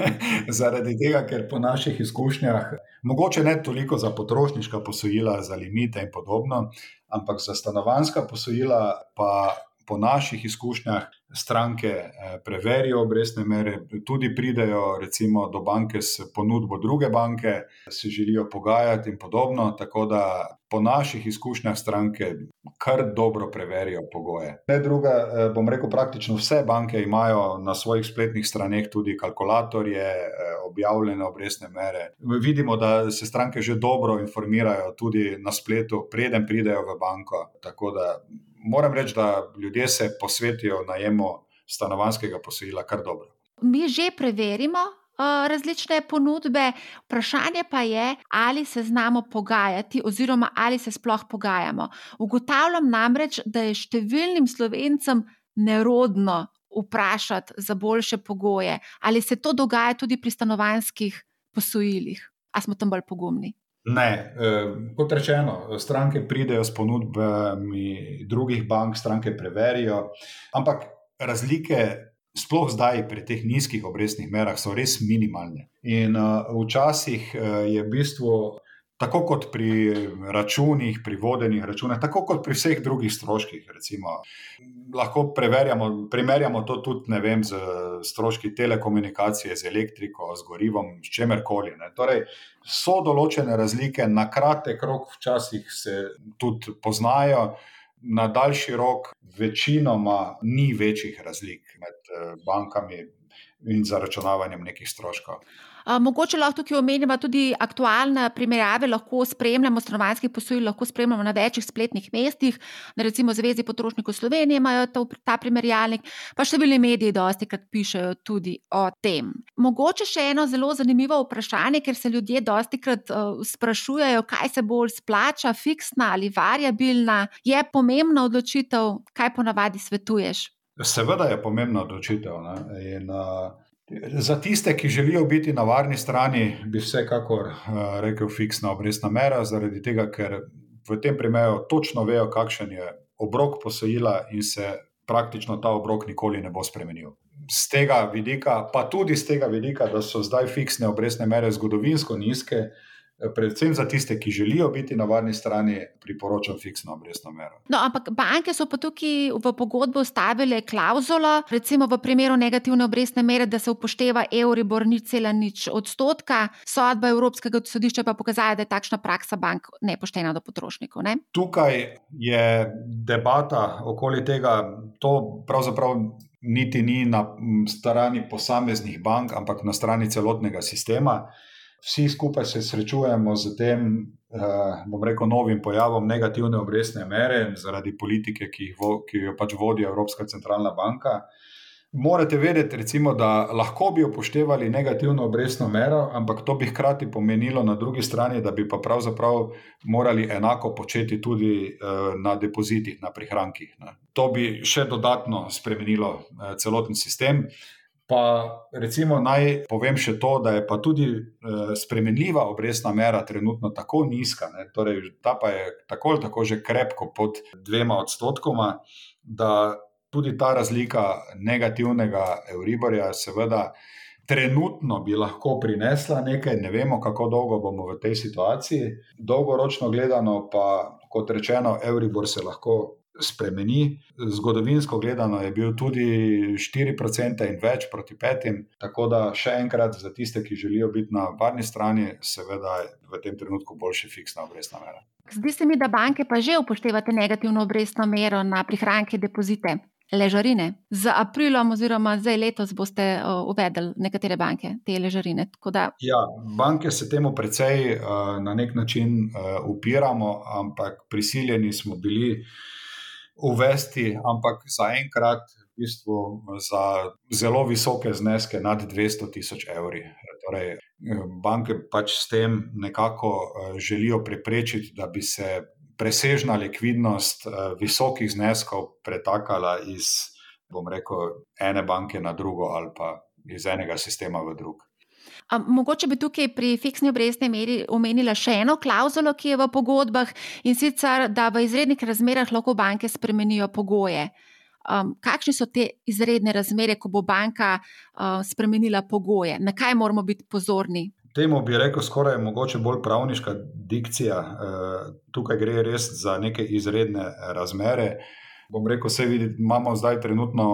[LAUGHS] Zaradi tega, ker po naših izkušnjah, mogoče ne toliko za potrošniška posojila, za limite in podobno, ampak za stanovanjska posojila pa po naših izkušnjah stranke eh, preverijo obrestne mere, tudi pridejo recimo do banke s ponudbo druge banke, se želijo pogajati in podobno. Tako da po naših izkušnjah stranke kar dobro preverijo pogoje. Ne druga, eh, bom rekel, praktično vse banke imajo na svojih spletnih straneh tudi kalkulatorje, eh, objavljene obrestne mere. Vidimo, da se stranke že dobro informirajo tudi na spletu, preden pridejo v banko. Tako da moram reči, da ljudje se posvetijo najemu stanovanskega posojila kar dobro. Mi že preverimo. Različne ponudbe, vprašanje pa je, ali se znamo pogajati, oziroma ali se sploh pogajamo. Ugotavljam namreč, da je številnim slovencem nerodno vprašati za boljše pogoje, ali se to dogaja tudi pri stanovanjskih posojilih, ali smo tam bolj pogumni. Ne, eh, kot rečeno, stranke pridejo s ponudbami drugih bank, stranke preverijo, ampak razlike, sploh zdaj pri teh nizkih obrestnih merah, so res minimalne. In uh, včasih uh, je v bistvu tako kot pri računih, pri vodenih računah, tako kot pri vseh drugih stroških. Recimo, lahko primerjamo to tudi vem, z stroški telekomunikacije, z elektriko, z gorivom, s čemerkoli. Torej, so določene razlike, na kratek rok, včasih se tudi poznajo. Na daljši rok, večinoma, ni večjih razlik med eh, bankami in zaračunavanjem nekih stroškov. Mogoče lahko tukaj omenjamo tudi aktualne primerjave, lahko spremljamo stanovanjskih posojil, lahko spremljamo na večjih spletnih mestih, recimo Zvezi potrošnikov Slovenije imajo ta, ta primerjalnik, pa številni mediji dosti krat pišejo tudi o tem. Mogoče še eno zelo zanimivo vprašanje, ker se ljudje dosti krat uh, sprašujejo, kaj se bolj splača, fiksna ali variabilna, je pomembna odločitev, kaj ponavadi svetuješ. Seveda je pomembna odločitev. In, uh, Za tiste, ki želijo biti na varni strani, bi vsekakor uh, rekel fiksna obrestna mera, zaradi tega, ker v tem primeru točno vejo, kakšen je obrok posojila in se praktično ta obrok nikoli ne bo spremenil. Z tega vidika, pa tudi z tega vidika, da so zdaj fiksne obrestne mere zgodovinsko nizke, uh, predvsem za tiste, ki želijo biti na varni strani, priporočam fiksno obrestno mero. No, ampak banke so pa tukaj v pogodbo stavile klauzulo, recimo v primeru negativne obrestne mere, da se upošteva Euribor ni cela nič odstotka. Sodba Evropskega sodišča pa pokazala, da je takšna praksa bank nepoštena do potrošnikov. Ne? Tukaj je debata okoli tega, to pravzaprav. Niti ni na strani posameznih bank, ampak na strani celotnega sistema vsi skupaj se srečujemo z tem, uh, bom rekel, novim pojavom negativne obrestne mere zaradi politike, ki, vo, ki jo pač vodi Evropska centralna banka. Morate vedeti, recimo, da lahko bi upoštevali negativno obrestno mero, ampak to bi hkrati pomenilo na drugi strani, da bi pa pravzaprav morali enako početi tudi uh, na depozitih, na prihrankih. To bi še dodatno spremenilo uh, celoten sistem. Pa recimo naj povem še to, da je pa tudi eh, spremenljiva obrestna mera trenutno tako nizka, ne, torej ta pa je tako ali tako že krepko pod dvema odstotkoma, da tudi ta razlika negativnega Euriborja, seveda, trenutno bi lahko prinesla nekaj, ne vemo, kako dolgo bomo v tej situaciji. Dolgoročno gledano, pa kot rečeno, Euribor se lahko spremeni. Zgodovinsko gledano je bil tudi 4% in več proti petim. Tako da še enkrat za tiste, ki želijo biti na varni strani, seveda v tem trenutku boljša fiksna obrestna mera. Zdi se mi, da banke pa že upoštevate negativno obrestno mero na prihranke depozite. Ležarine. Z aprilom, oziroma zdaj letos, boste uvedli nekatere banke te ležarine. Da... Ja, banke se temu precej na nek način upiramo, ampak prisiljeni smo bili uvesti, ampak zaenkrat v bistvu za zelo visoke zneske, nad 200 tisoč evri. Torej, banke pač s tem nekako želijo preprečiti, da bi se presežna likvidnost visokih zneskov pretakala iz, bom rekel, ene banke na drugo ali pa iz enega sistema v drug. Mogoče bi tukaj pri fiksni obrestni meri omenila še eno klauzulo, ki je v pogodbah in sicer, da v izrednih razmerah lahko banke spremenijo pogoje. Um, kakšne so te izredne razmere, ko bo banka uh, spremenila pogoje, na kaj moramo biti pozorni? Temu bi rekel, skoraj mogoče bolj pravniška dikcija. Uh, tukaj gre res za neke izredne razmere. Bom rekel, vse videti, imamo zdaj trenutno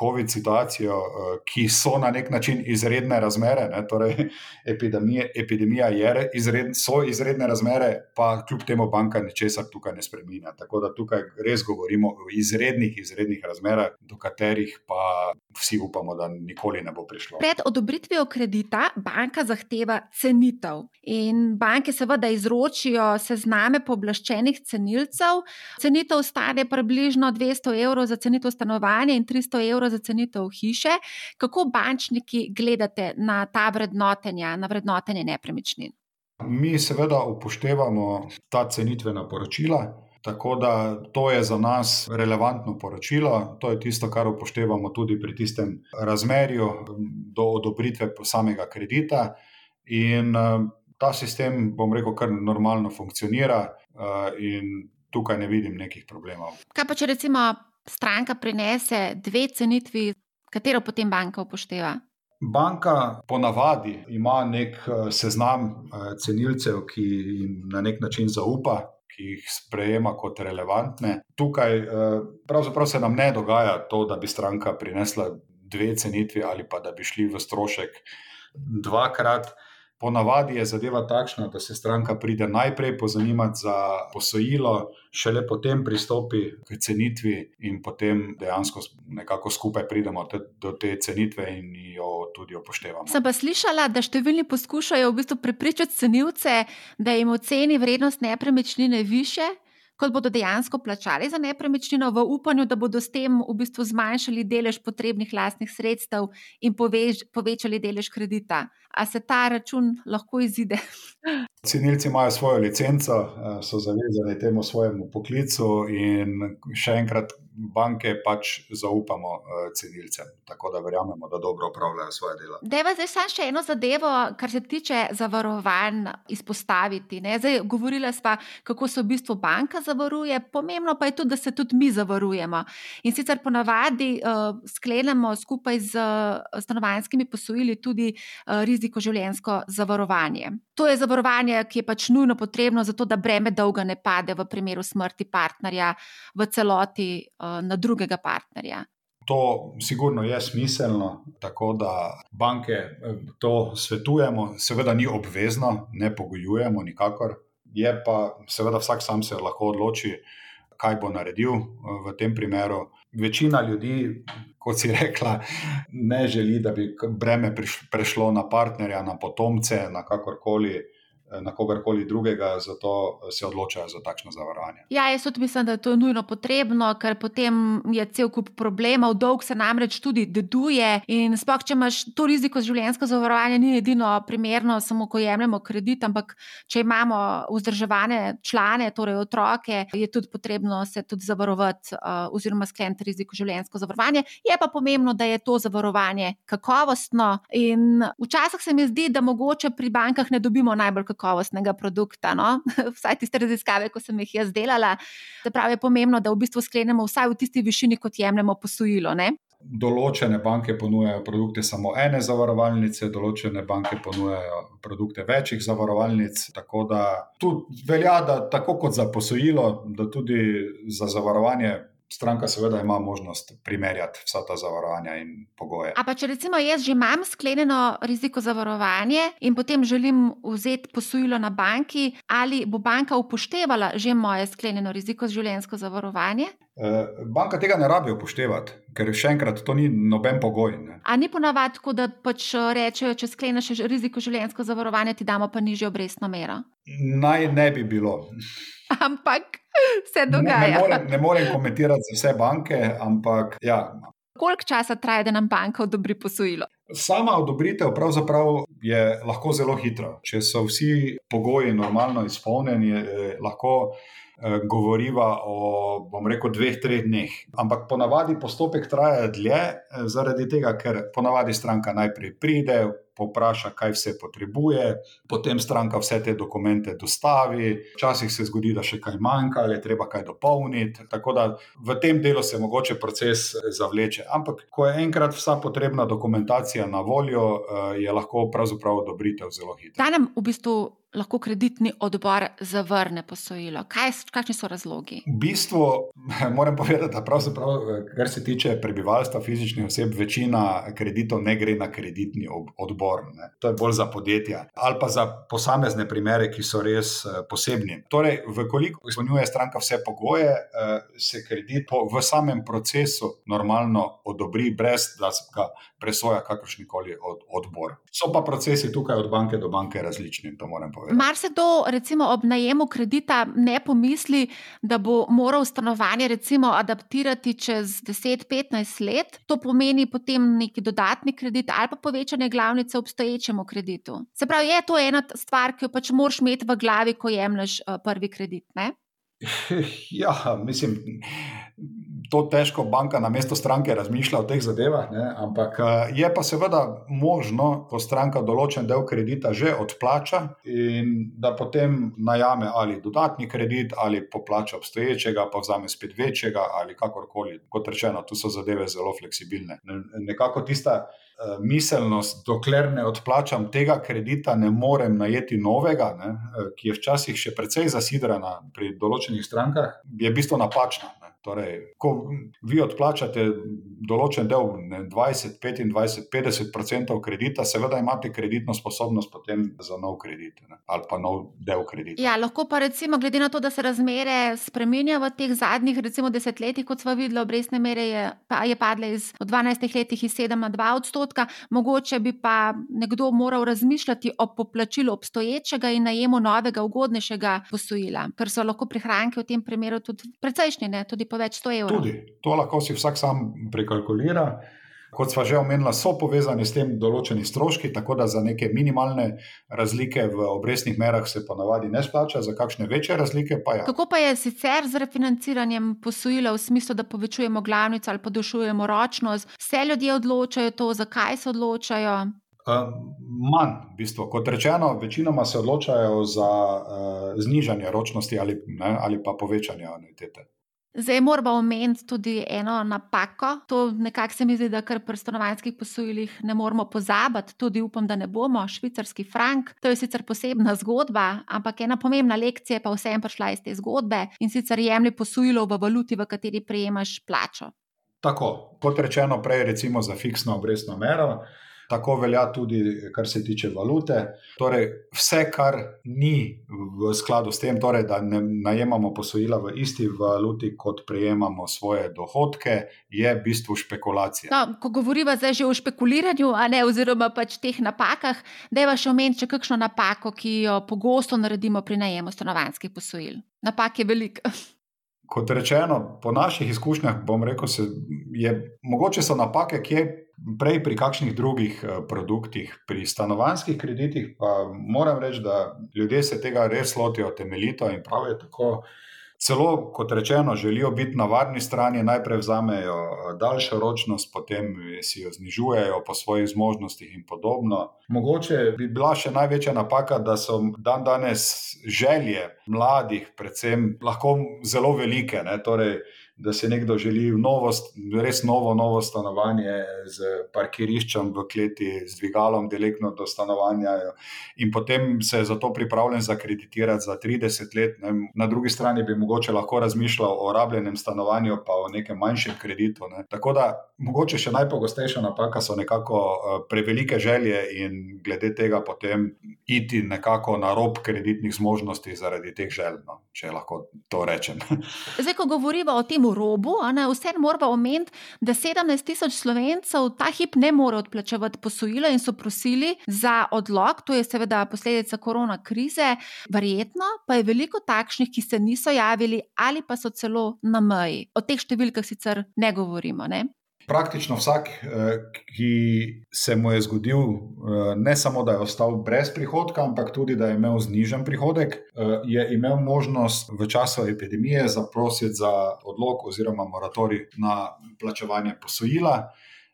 COVID situacijo, eh, ki so na nek način izredne razmere. Ne, torej, epidemije, epidemija je izred, so izredne razmere, pa kljub temu banka ničesar tukaj ne spremenja. Tako da tukaj res govorimo o izrednih, izrednih razmerah, do katerih pa vsi upamo, da nikoli ne bo prišlo. Pred odobritvijo kredita banka zahteva cenitev. In banke seveda izročijo sezname pooblaščenih cenilcev. Cenitev stane približno 200 evrov za cenitev stanovanja in 300 evrov za cenitev hiše. Kako bančniki gledate na ta vrednotenja, na vrednotenje nepremičnin? Mi seveda upoštevamo ta cenitvena poročila. Tako da to je za nas relevantno poročilo, to je tisto, kar upoštevamo tudi pri tistem razmerju do odobritve samega kredita. In ta sistem, bom rekel, kar normalno funkcionira, in tukaj ne vidim nekih problemov. Kaj pa, če recimo stranka prinese dve cenitvi, katero potem banka upošteva? Banka ponavadi ima nek seznam cenilcev, ki jim na nek način zaupa, ki jih sprejema kot relevantne. Tukaj pravzaprav se nam ne dogaja to, da bi stranka prinesla dve cenitvi ali pa da bi šli v strošek dvakrat. Ponavadi je zadeva takšna, da se stranka pride najprej pozanimati za posojilo, šele potem pristopi k cenitvi, in potem dejansko nekako skupaj pridemo do te cenitve in jo tudi upoštevamo. Sem pa slišala, da številni poskušajo v bistvu prepričati cenilce, da jim oceni vrednost nepremičnine višje, kot bodo dejansko plačali za nepremičnino, v upanju, da bodo s tem v bistvu zmanjšali delež potrebnih lastnih sredstev in povež, povečali delež kredita. A se ta račun lahko izide? [LAUGHS] Cenilci imajo svojo licenco, so zavezani temu svojemu poklicu, in še enkrat, banke pač zaupamo cenilcem, tako da verjamemo, da dobro opravljajo svoje delo. Dajva zdaj samo še eno zadevo, kar se tiče zavarovanj, izpostaviti. Ne, zdaj govorila sva, kako se v bistvu banka zavaruje, pomembno pa je tudi, da se tudi mi zavarujemo. In sicer ponavadi uh, sklenemo skupaj z stanovanjskimi posojili tudi uh, rizikoživljenjsko zavarovanje. To je zavarovanje, ki je pač nujno potrebno, zato da breme dolga ne pade v primeru smrti partnerja v celoti na drugega partnerja. To sigurno je smiselno, tako da banke to svetujemo, seveda ni obvezno, ne pogojujemo nikakor. Je pa, seveda, vsak sam se lahko odloči, kaj bo naredil v tem primeru. Večina ljudi, kot si [LAUGHS] rekla, ne želi, da bi breme prešlo na partnerja, na potomce, na kakorkoli na kogarkoli drugega, zato se odločajo za takšno zavarovanje. Ja, jaz tudi mislim, da je to nujno potrebno, ker potem je cel kup problemov, dolg se namreč tudi deduje. In sploh, če imaš to riziko življenjsko zavarovanje, ni edino primerno, samo ko jemljemo kredit, ampak če imamo vzdrževane člane, torej otroke, je tudi potrebno se tudi zavarovati oziroma skleniti riziko življenjsko zavarovanje. Je pa pomembno, da je to zavarovanje kakovostno. In včasih se mi zdi, da mogoče pri bankah ne dobimo najbolj kakovostno kakovostnega produkta. No? [LAUGHS] Vsaj tiste raziskave, ko sem jih jaz delala. Se pravi, je pomembno, da v bistvu sklenemo vsaj v tisti višini, kot jemljemo posojilo. Ne? Določene banke ponujajo produkte samo ene zavarovalnice, določene banke ponujajo produkte večjih zavarovalnic. Tako da tu velja, da tako kot za posojilo, da tudi za zavarovanje stranka seveda ima možnost primerjati vsa ta zavarovanja in pogoje. A pa če recimo jaz že imam sklenjeno riziko zavarovanje in potem želim vzeti posojilo na banki, ali bo banka upoštevala že moje sklenjeno riziko življenjsko zavarovanje? Eh, banka tega ne rabi upoštevati, ker še enkrat to ni noben pogoj. Ne. A ni ponavadi tako, da pač eh, rečejo, če skleneš riziko življenjsko zavarovanje, ti damo pa nižjo obrestno mero? Naj ne bi bilo. Ampak se dogaja. Ne, ne, morem, ne morem komentirati za vse banke, ampak. Ja. Koliko časa traja, da nam banka odobri posojilo? Sama odobritev je lahko zelo hitra. Če so vsi pogoji normalno izpolnjeni, lahko eh, govoriva o, bom rekel, dveh, treh dneh. Ampak ponavadi postopek traja dlje, eh, zaradi tega, ker ponavadi stranka najprej pride, popraša, kaj vse potrebuje, potem stranka vse te dokumente dostavi, včasih se zgodi, da še kaj manjka ali je treba kaj dopolniti. Tako da v tem delu se mogoče proces zavleče. Ampak, ko je enkrat vsa potrebna dokumentacija na voljo, eh, je lahko pravzaprav odobritev zelo hitra. Ta nam v bistvu lahko kreditni odbor zavrne posojilo? Kaj, kakšni so razlogi? V bistvu [LAUGHS] moram povedati, da pravzaprav, kar se tiče prebivalstva, fizičnih oseb, večina kreditov ne gre na kreditni odbor. Ne. To je bolj za podjetja ali pa za posamezne primere, ki so res eh, posebni. Torej, vkoliko izpolnjuje stranka vse pogoje, eh, se kredit v samem procesu normalno odobri, brez da ga presoja kakršnikoli odbor. So pa procesi tukaj od banke do banke različni, to moram povedati. Mar se kdo, recimo, ob najemu kredita ne pomisli, da bo moral stanovanje recimo, adaptirati čez 10-15 let, to pomeni potem neki dodatni kredit ali pa povečanje glavnice obstoječemu kreditu. Se pravi, je to ena stvar, ki jo pač moraš imeti v glavi, ko jemliš uh, prvi kredit. Ne? [LAUGHS] Ja, mislim, to težko banka na mesto stranke razmišlja o teh zadevah, ne? ampak eh, je pa seveda možno, ko stranka določen del kredita že odplača in da potem najame ali dodatni kredit ali poplača obstoječega, pa vzame spet večjega ali kakorkoli. Kot rečeno, tu so zadeve zelo fleksibilne. Nekako tista. Eh, miselnost, dokler ne odplačam tega kredita, ne morem najeti novega, ne, eh, ki je včasih še precej zasidrana pri določenih strankah, je v bistvu napačna. Ne. Torej, ko vi odplačate določen del, ne, 20, 25, 50 odstotkov kredita, seveda imate kreditno sposobnost potem za nov kredit ne, ali pa nov del kredita. Ja, lahko pa recimo, glede na to, da se razmere spremenjajo v teh zadnjih recimo, desetletjih, kot smo videli, obrestne mere je, pa, je padle iz 12 letih iz 7 na 2 odstotka, mogoče bi pa nekdo moral razmišljati o poplačilu obstoječega in najemu novega, ugodnejšega posojila, ker so lahko prihranke v tem primeru tudi precejšnje, ne, tudi po več 100 evrov. Tudi to lahko si vsak sam prekalkulira. Kot sva že omenila, so povezani s tem določeni stroški, tako da za neke minimalne razlike v obrestnih merah se ponavadi ne splača, za kakšne večje razlike pa je. Kako pa je sicer z refinanciranjem posojila v smislu, da povečujemo glavnico ali podaljšujemo ročnost? Vse ljudje odločajo to, zakaj se odločajo? Manj, v bistvu. Kot rečeno, večinoma se odločajo za uh, znižanje ročnosti ali, ne, ali pa povečanje anuitete. Zdaj moramo omeniti tudi eno napako. To nekako se mi zdi, da kar pri stanovanjskih posojilih ne moramo pozabiti, tudi upam, da ne bomo. Švicarski frank, to je sicer posebna zgodba, ampak ena pomembna lekcija je pa vsem prišla iz te zgodbe in sicer jemlji posojilo v valuti, v kateri prejemaš plačo. Tako, kot rečeno prej, recimo za fiksno obrestno mero. Tako velja tudi, kar se tiče valute. Torej, vse, kar ni v skladu s tem, torej, da ne najemamo posojila v isti valuti, kot prejemamo svoje dohodke, je v bistvu špekulacija. No, ko govorimo zdaj že o špekuliranju, ne, oziroma pač teh napakah, da je vaš omen, če kakšno napako, ki jo pogosto naredimo pri najemu stanovanjskih posojil. Napak je veliko. Kot rečeno, po naših izkušnjah, bom rekel, se, je, mogoče so napake, ki je prej pri kakšnih drugih eh, produktih, pri stanovanjskih kreditih, pa moram reči, da ljudje se tega res lotijo temeljito in pravijo tako. Celo, kot rečeno, želijo biti na varni strani, najprej vzamejo eh, daljšo ročnost, potem si jo znižujejo po svojih zmožnostih in podobno. Mogoče bi bila še največja napaka, da so dan danes želje mladih, predvsem, lahko zelo velike. Ne? Torej, da se nekdo želi novo, res novo, novo stanovanje z parkiriščem v kleti, z dvigalom, direktno do stanovanja, in potem se je za to pripravljen zakreditirati za 30 let. Ne. Na drugi strani bi mogoče lahko razmišljal o rabljenem stanovanju, pa o nekem manjšem kreditu. Ne. Tako da, mogoče še najpogostejša napaka so nekako uh, prevelike želje in glede tega potem iti nekako na rob kreditnih zmožnosti zaradi teh želj, no, če lahko to rečem. [LAUGHS] Zdaj, ko govorimo o tem robu, vseeno moramo omeniti, da 17 tisoč slovencev ta hip ne more odplačevati posojila in so prosili za odlog, to je seveda posledica korona krize. Verjetno pa je veliko takšnih, ki se niso javili ali pa so celo na meji. O teh številkah sicer ne govorimo. Ne? Praktično vsak, eh, ki se mu je zgodil, eh, ne samo da je ostal brez prihodka, ampak tudi da je imel znižen prihodek, eh, je imel možnost v času epidemije zaprositi za odlog oziroma moratorij na plačevanje posojila.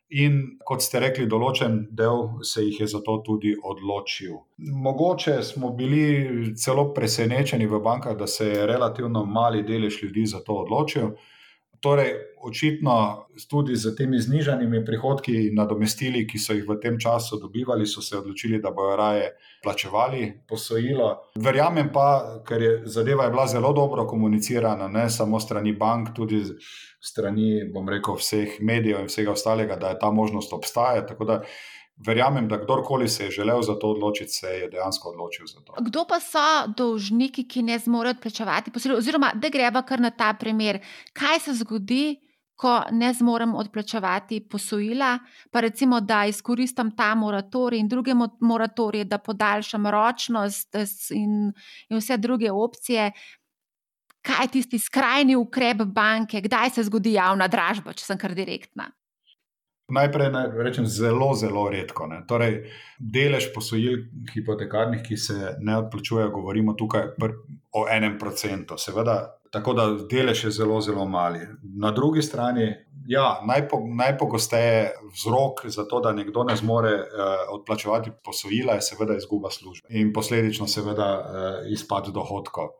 In kot ste rekli, določen del se jih je zato tudi odločil. Mogoče smo bili celo presenečeni v bankah, da se je relativno mali delež ljudi za to odločil. Torej, očitno tudi z temi znižanimi prihodki in nadomestili, ki so jih v tem času dobivali, so se odločili, da bodo raje plačevali posojilo. Verjamem pa, ker je zadeva je bila zelo dobro komunicirana, ne samo strani bank, tudi strani, bom rekel, vseh medijev in vsega ostalega, da je ta možnost obstaja. Tako da verjamem, da kdorkoli se je želel za to odločiti, se je dejansko odločil za to. Kdo pa so dolžniki, ki ne zmorejo odplačevati posojil? Oziroma, da greva kar na ta primer. Kaj se zgodi, ko ne zmorem odplačevati posojila, pa recimo, da izkoristim ta moratorij in druge moratorije, da podaljšam ročnost in, in vse druge opcije. Kaj je tisti skrajni ukrep banke, kdaj se zgodi javna dražba, če sem kar direktna? Najprej naj rečem, zelo, zelo redko. Ne. Torej, delež posojil hipotekarnih, ki se ne odplačujejo, govorimo tukaj o enem procentu. Seveda, tako da delež je zelo, zelo mali. Na drugi strani, ja, najpo, najpogosteje vzrok za to, da nekdo ne zmore eh, odplačevati posojila, je seveda izguba službe in posledično, seveda, eh, izpad dohodkov.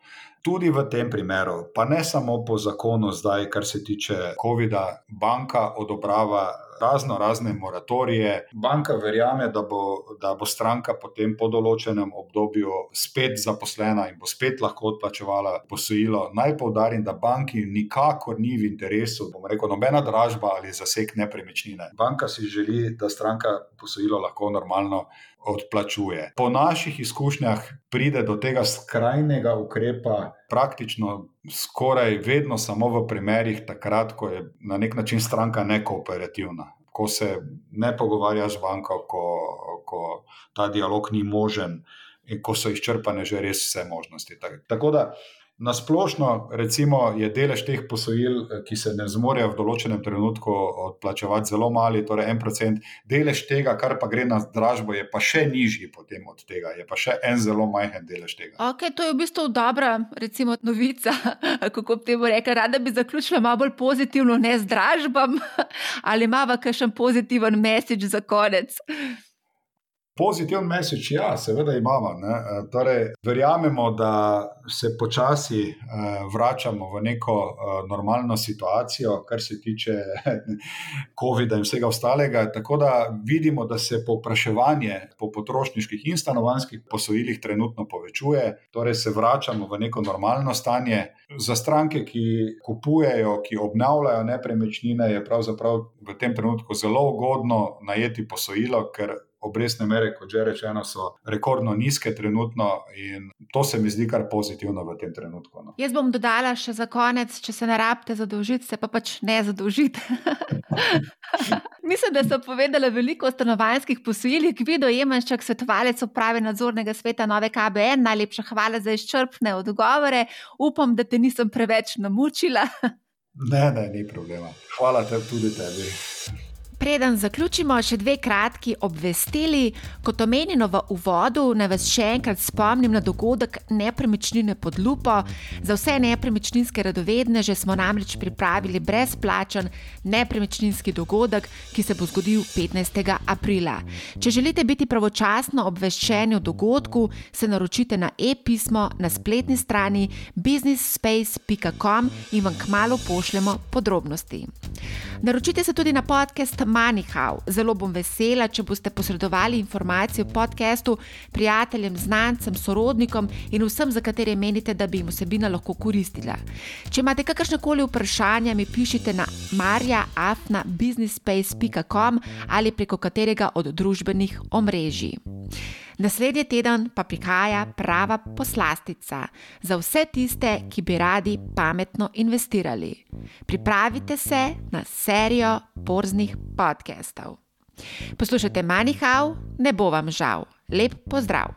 Tudi v tem primeru, pa ne samo po zakonu, zdaj, kar se tiče COVID-a, banka odobrava razno razne moratorije. Banka verjame, da bo, da bo stranka potem po določenem obdobju spet zaposlena in bo spet lahko odplačevala posojilo. Naj povdarim, da banki nikakor ni v interesu, bom rekel, nobena dražba ali zaseg nepremičnine. Banka si želi, da stranka posojilo lahko normalno. Odplačuje. Po naših izkušnjah pride do tega skrajnega ukrepa, praktično skoraj vedno samo v primerih, takrat, ko je na nek način stranka nekooperativna ko se ne pogovarjaš z banko, ko, ko ta dialog ni možen in ko so izčrpane že res vse možnosti. Tako da Na splošno, recimo, je delež teh posojil, eh, ki se ne zmorejo v določenem trenutku odplačevati, zelo mali, torej en procent. Delež tega, kar pa gre na dražbo, je pa še nižji od tega, je pa še en zelo majhen delež tega. Okay, to je v bistvu dobra, recimo, novica. [LAUGHS] Kako bi temu rekla, rada bi zaključila malo bolj pozitivno, ne z dražbami, [LAUGHS] ali ima kakšen pozitiven mesič za konec. Pozitiven mesič, ja, seveda imamo. E, torej, verjamemo, da se počasi e, vračamo v neko e, normalno situacijo, kar se tiče [LAUGHS] COVID-a in vsega ostalega. Tako da vidimo, da se povpraševanje po potrošniških in stanovanjskih posojilih trenutno povečuje, torej se vračamo v neko normalno stanje. Za stranke, ki kupujejo, ki obnavljajo nepremičnine, je pravzaprav v tem trenutku zelo ugodno najeti posojilo, ker obrestne mere, kot že rečeno, so rekordno nizke trenutno in to se mi zdi kar pozitivno v tem trenutku. No. Jaz bom dodala še za konec, če se ne rabite zadolžiti, se pa pač ne zadolžite. [LAUGHS] Mislim, da so povedali veliko o stanovanjskih posojilih. Vido Jemenščak, svetovalec uprave nadzornega sveta Nove KBN, najlepša hvala za izčrpne odgovore. Upam, da te nisem preveč namučila. Ne, ne, ni problema. Hvala te tudi tebi. Preden zaključimo, še dve kratki obvestili. Kot omenjeno v uvodu, naj vas še enkrat spomnim na dogodek Nepremičnine pod lupo. Za vse nepremičninske radovedne že smo namreč pripravili brezplačen nepremičninski dogodek, ki se bo zgodil 15. aprila. Če želite biti pravočasno obveščeni o dogodku, se naročite na e-pismo na spletni strani businessspace.com in vam kmalo pošljemo podrobnosti. Naročite se tudi na podcast Manihau. Zelo bom vesela, če boste posredovali informacije o podkastu prijateljem, znancem, sorodnikom in vsem, za katere menite, da bi jim vsebina lahko koristila. Če imate kakršne koli vprašanja, mi pišite na marjaafna.businessspace.com ali preko katerega od družbenih omrežij. Naslednji teden pa prihaja prava poslastica za vse tiste, ki bi radi pametno investirali. Pripravite se na serijo borznih podcastov. Poslušajte Manihau, ne bo vam žal. Lep pozdrav!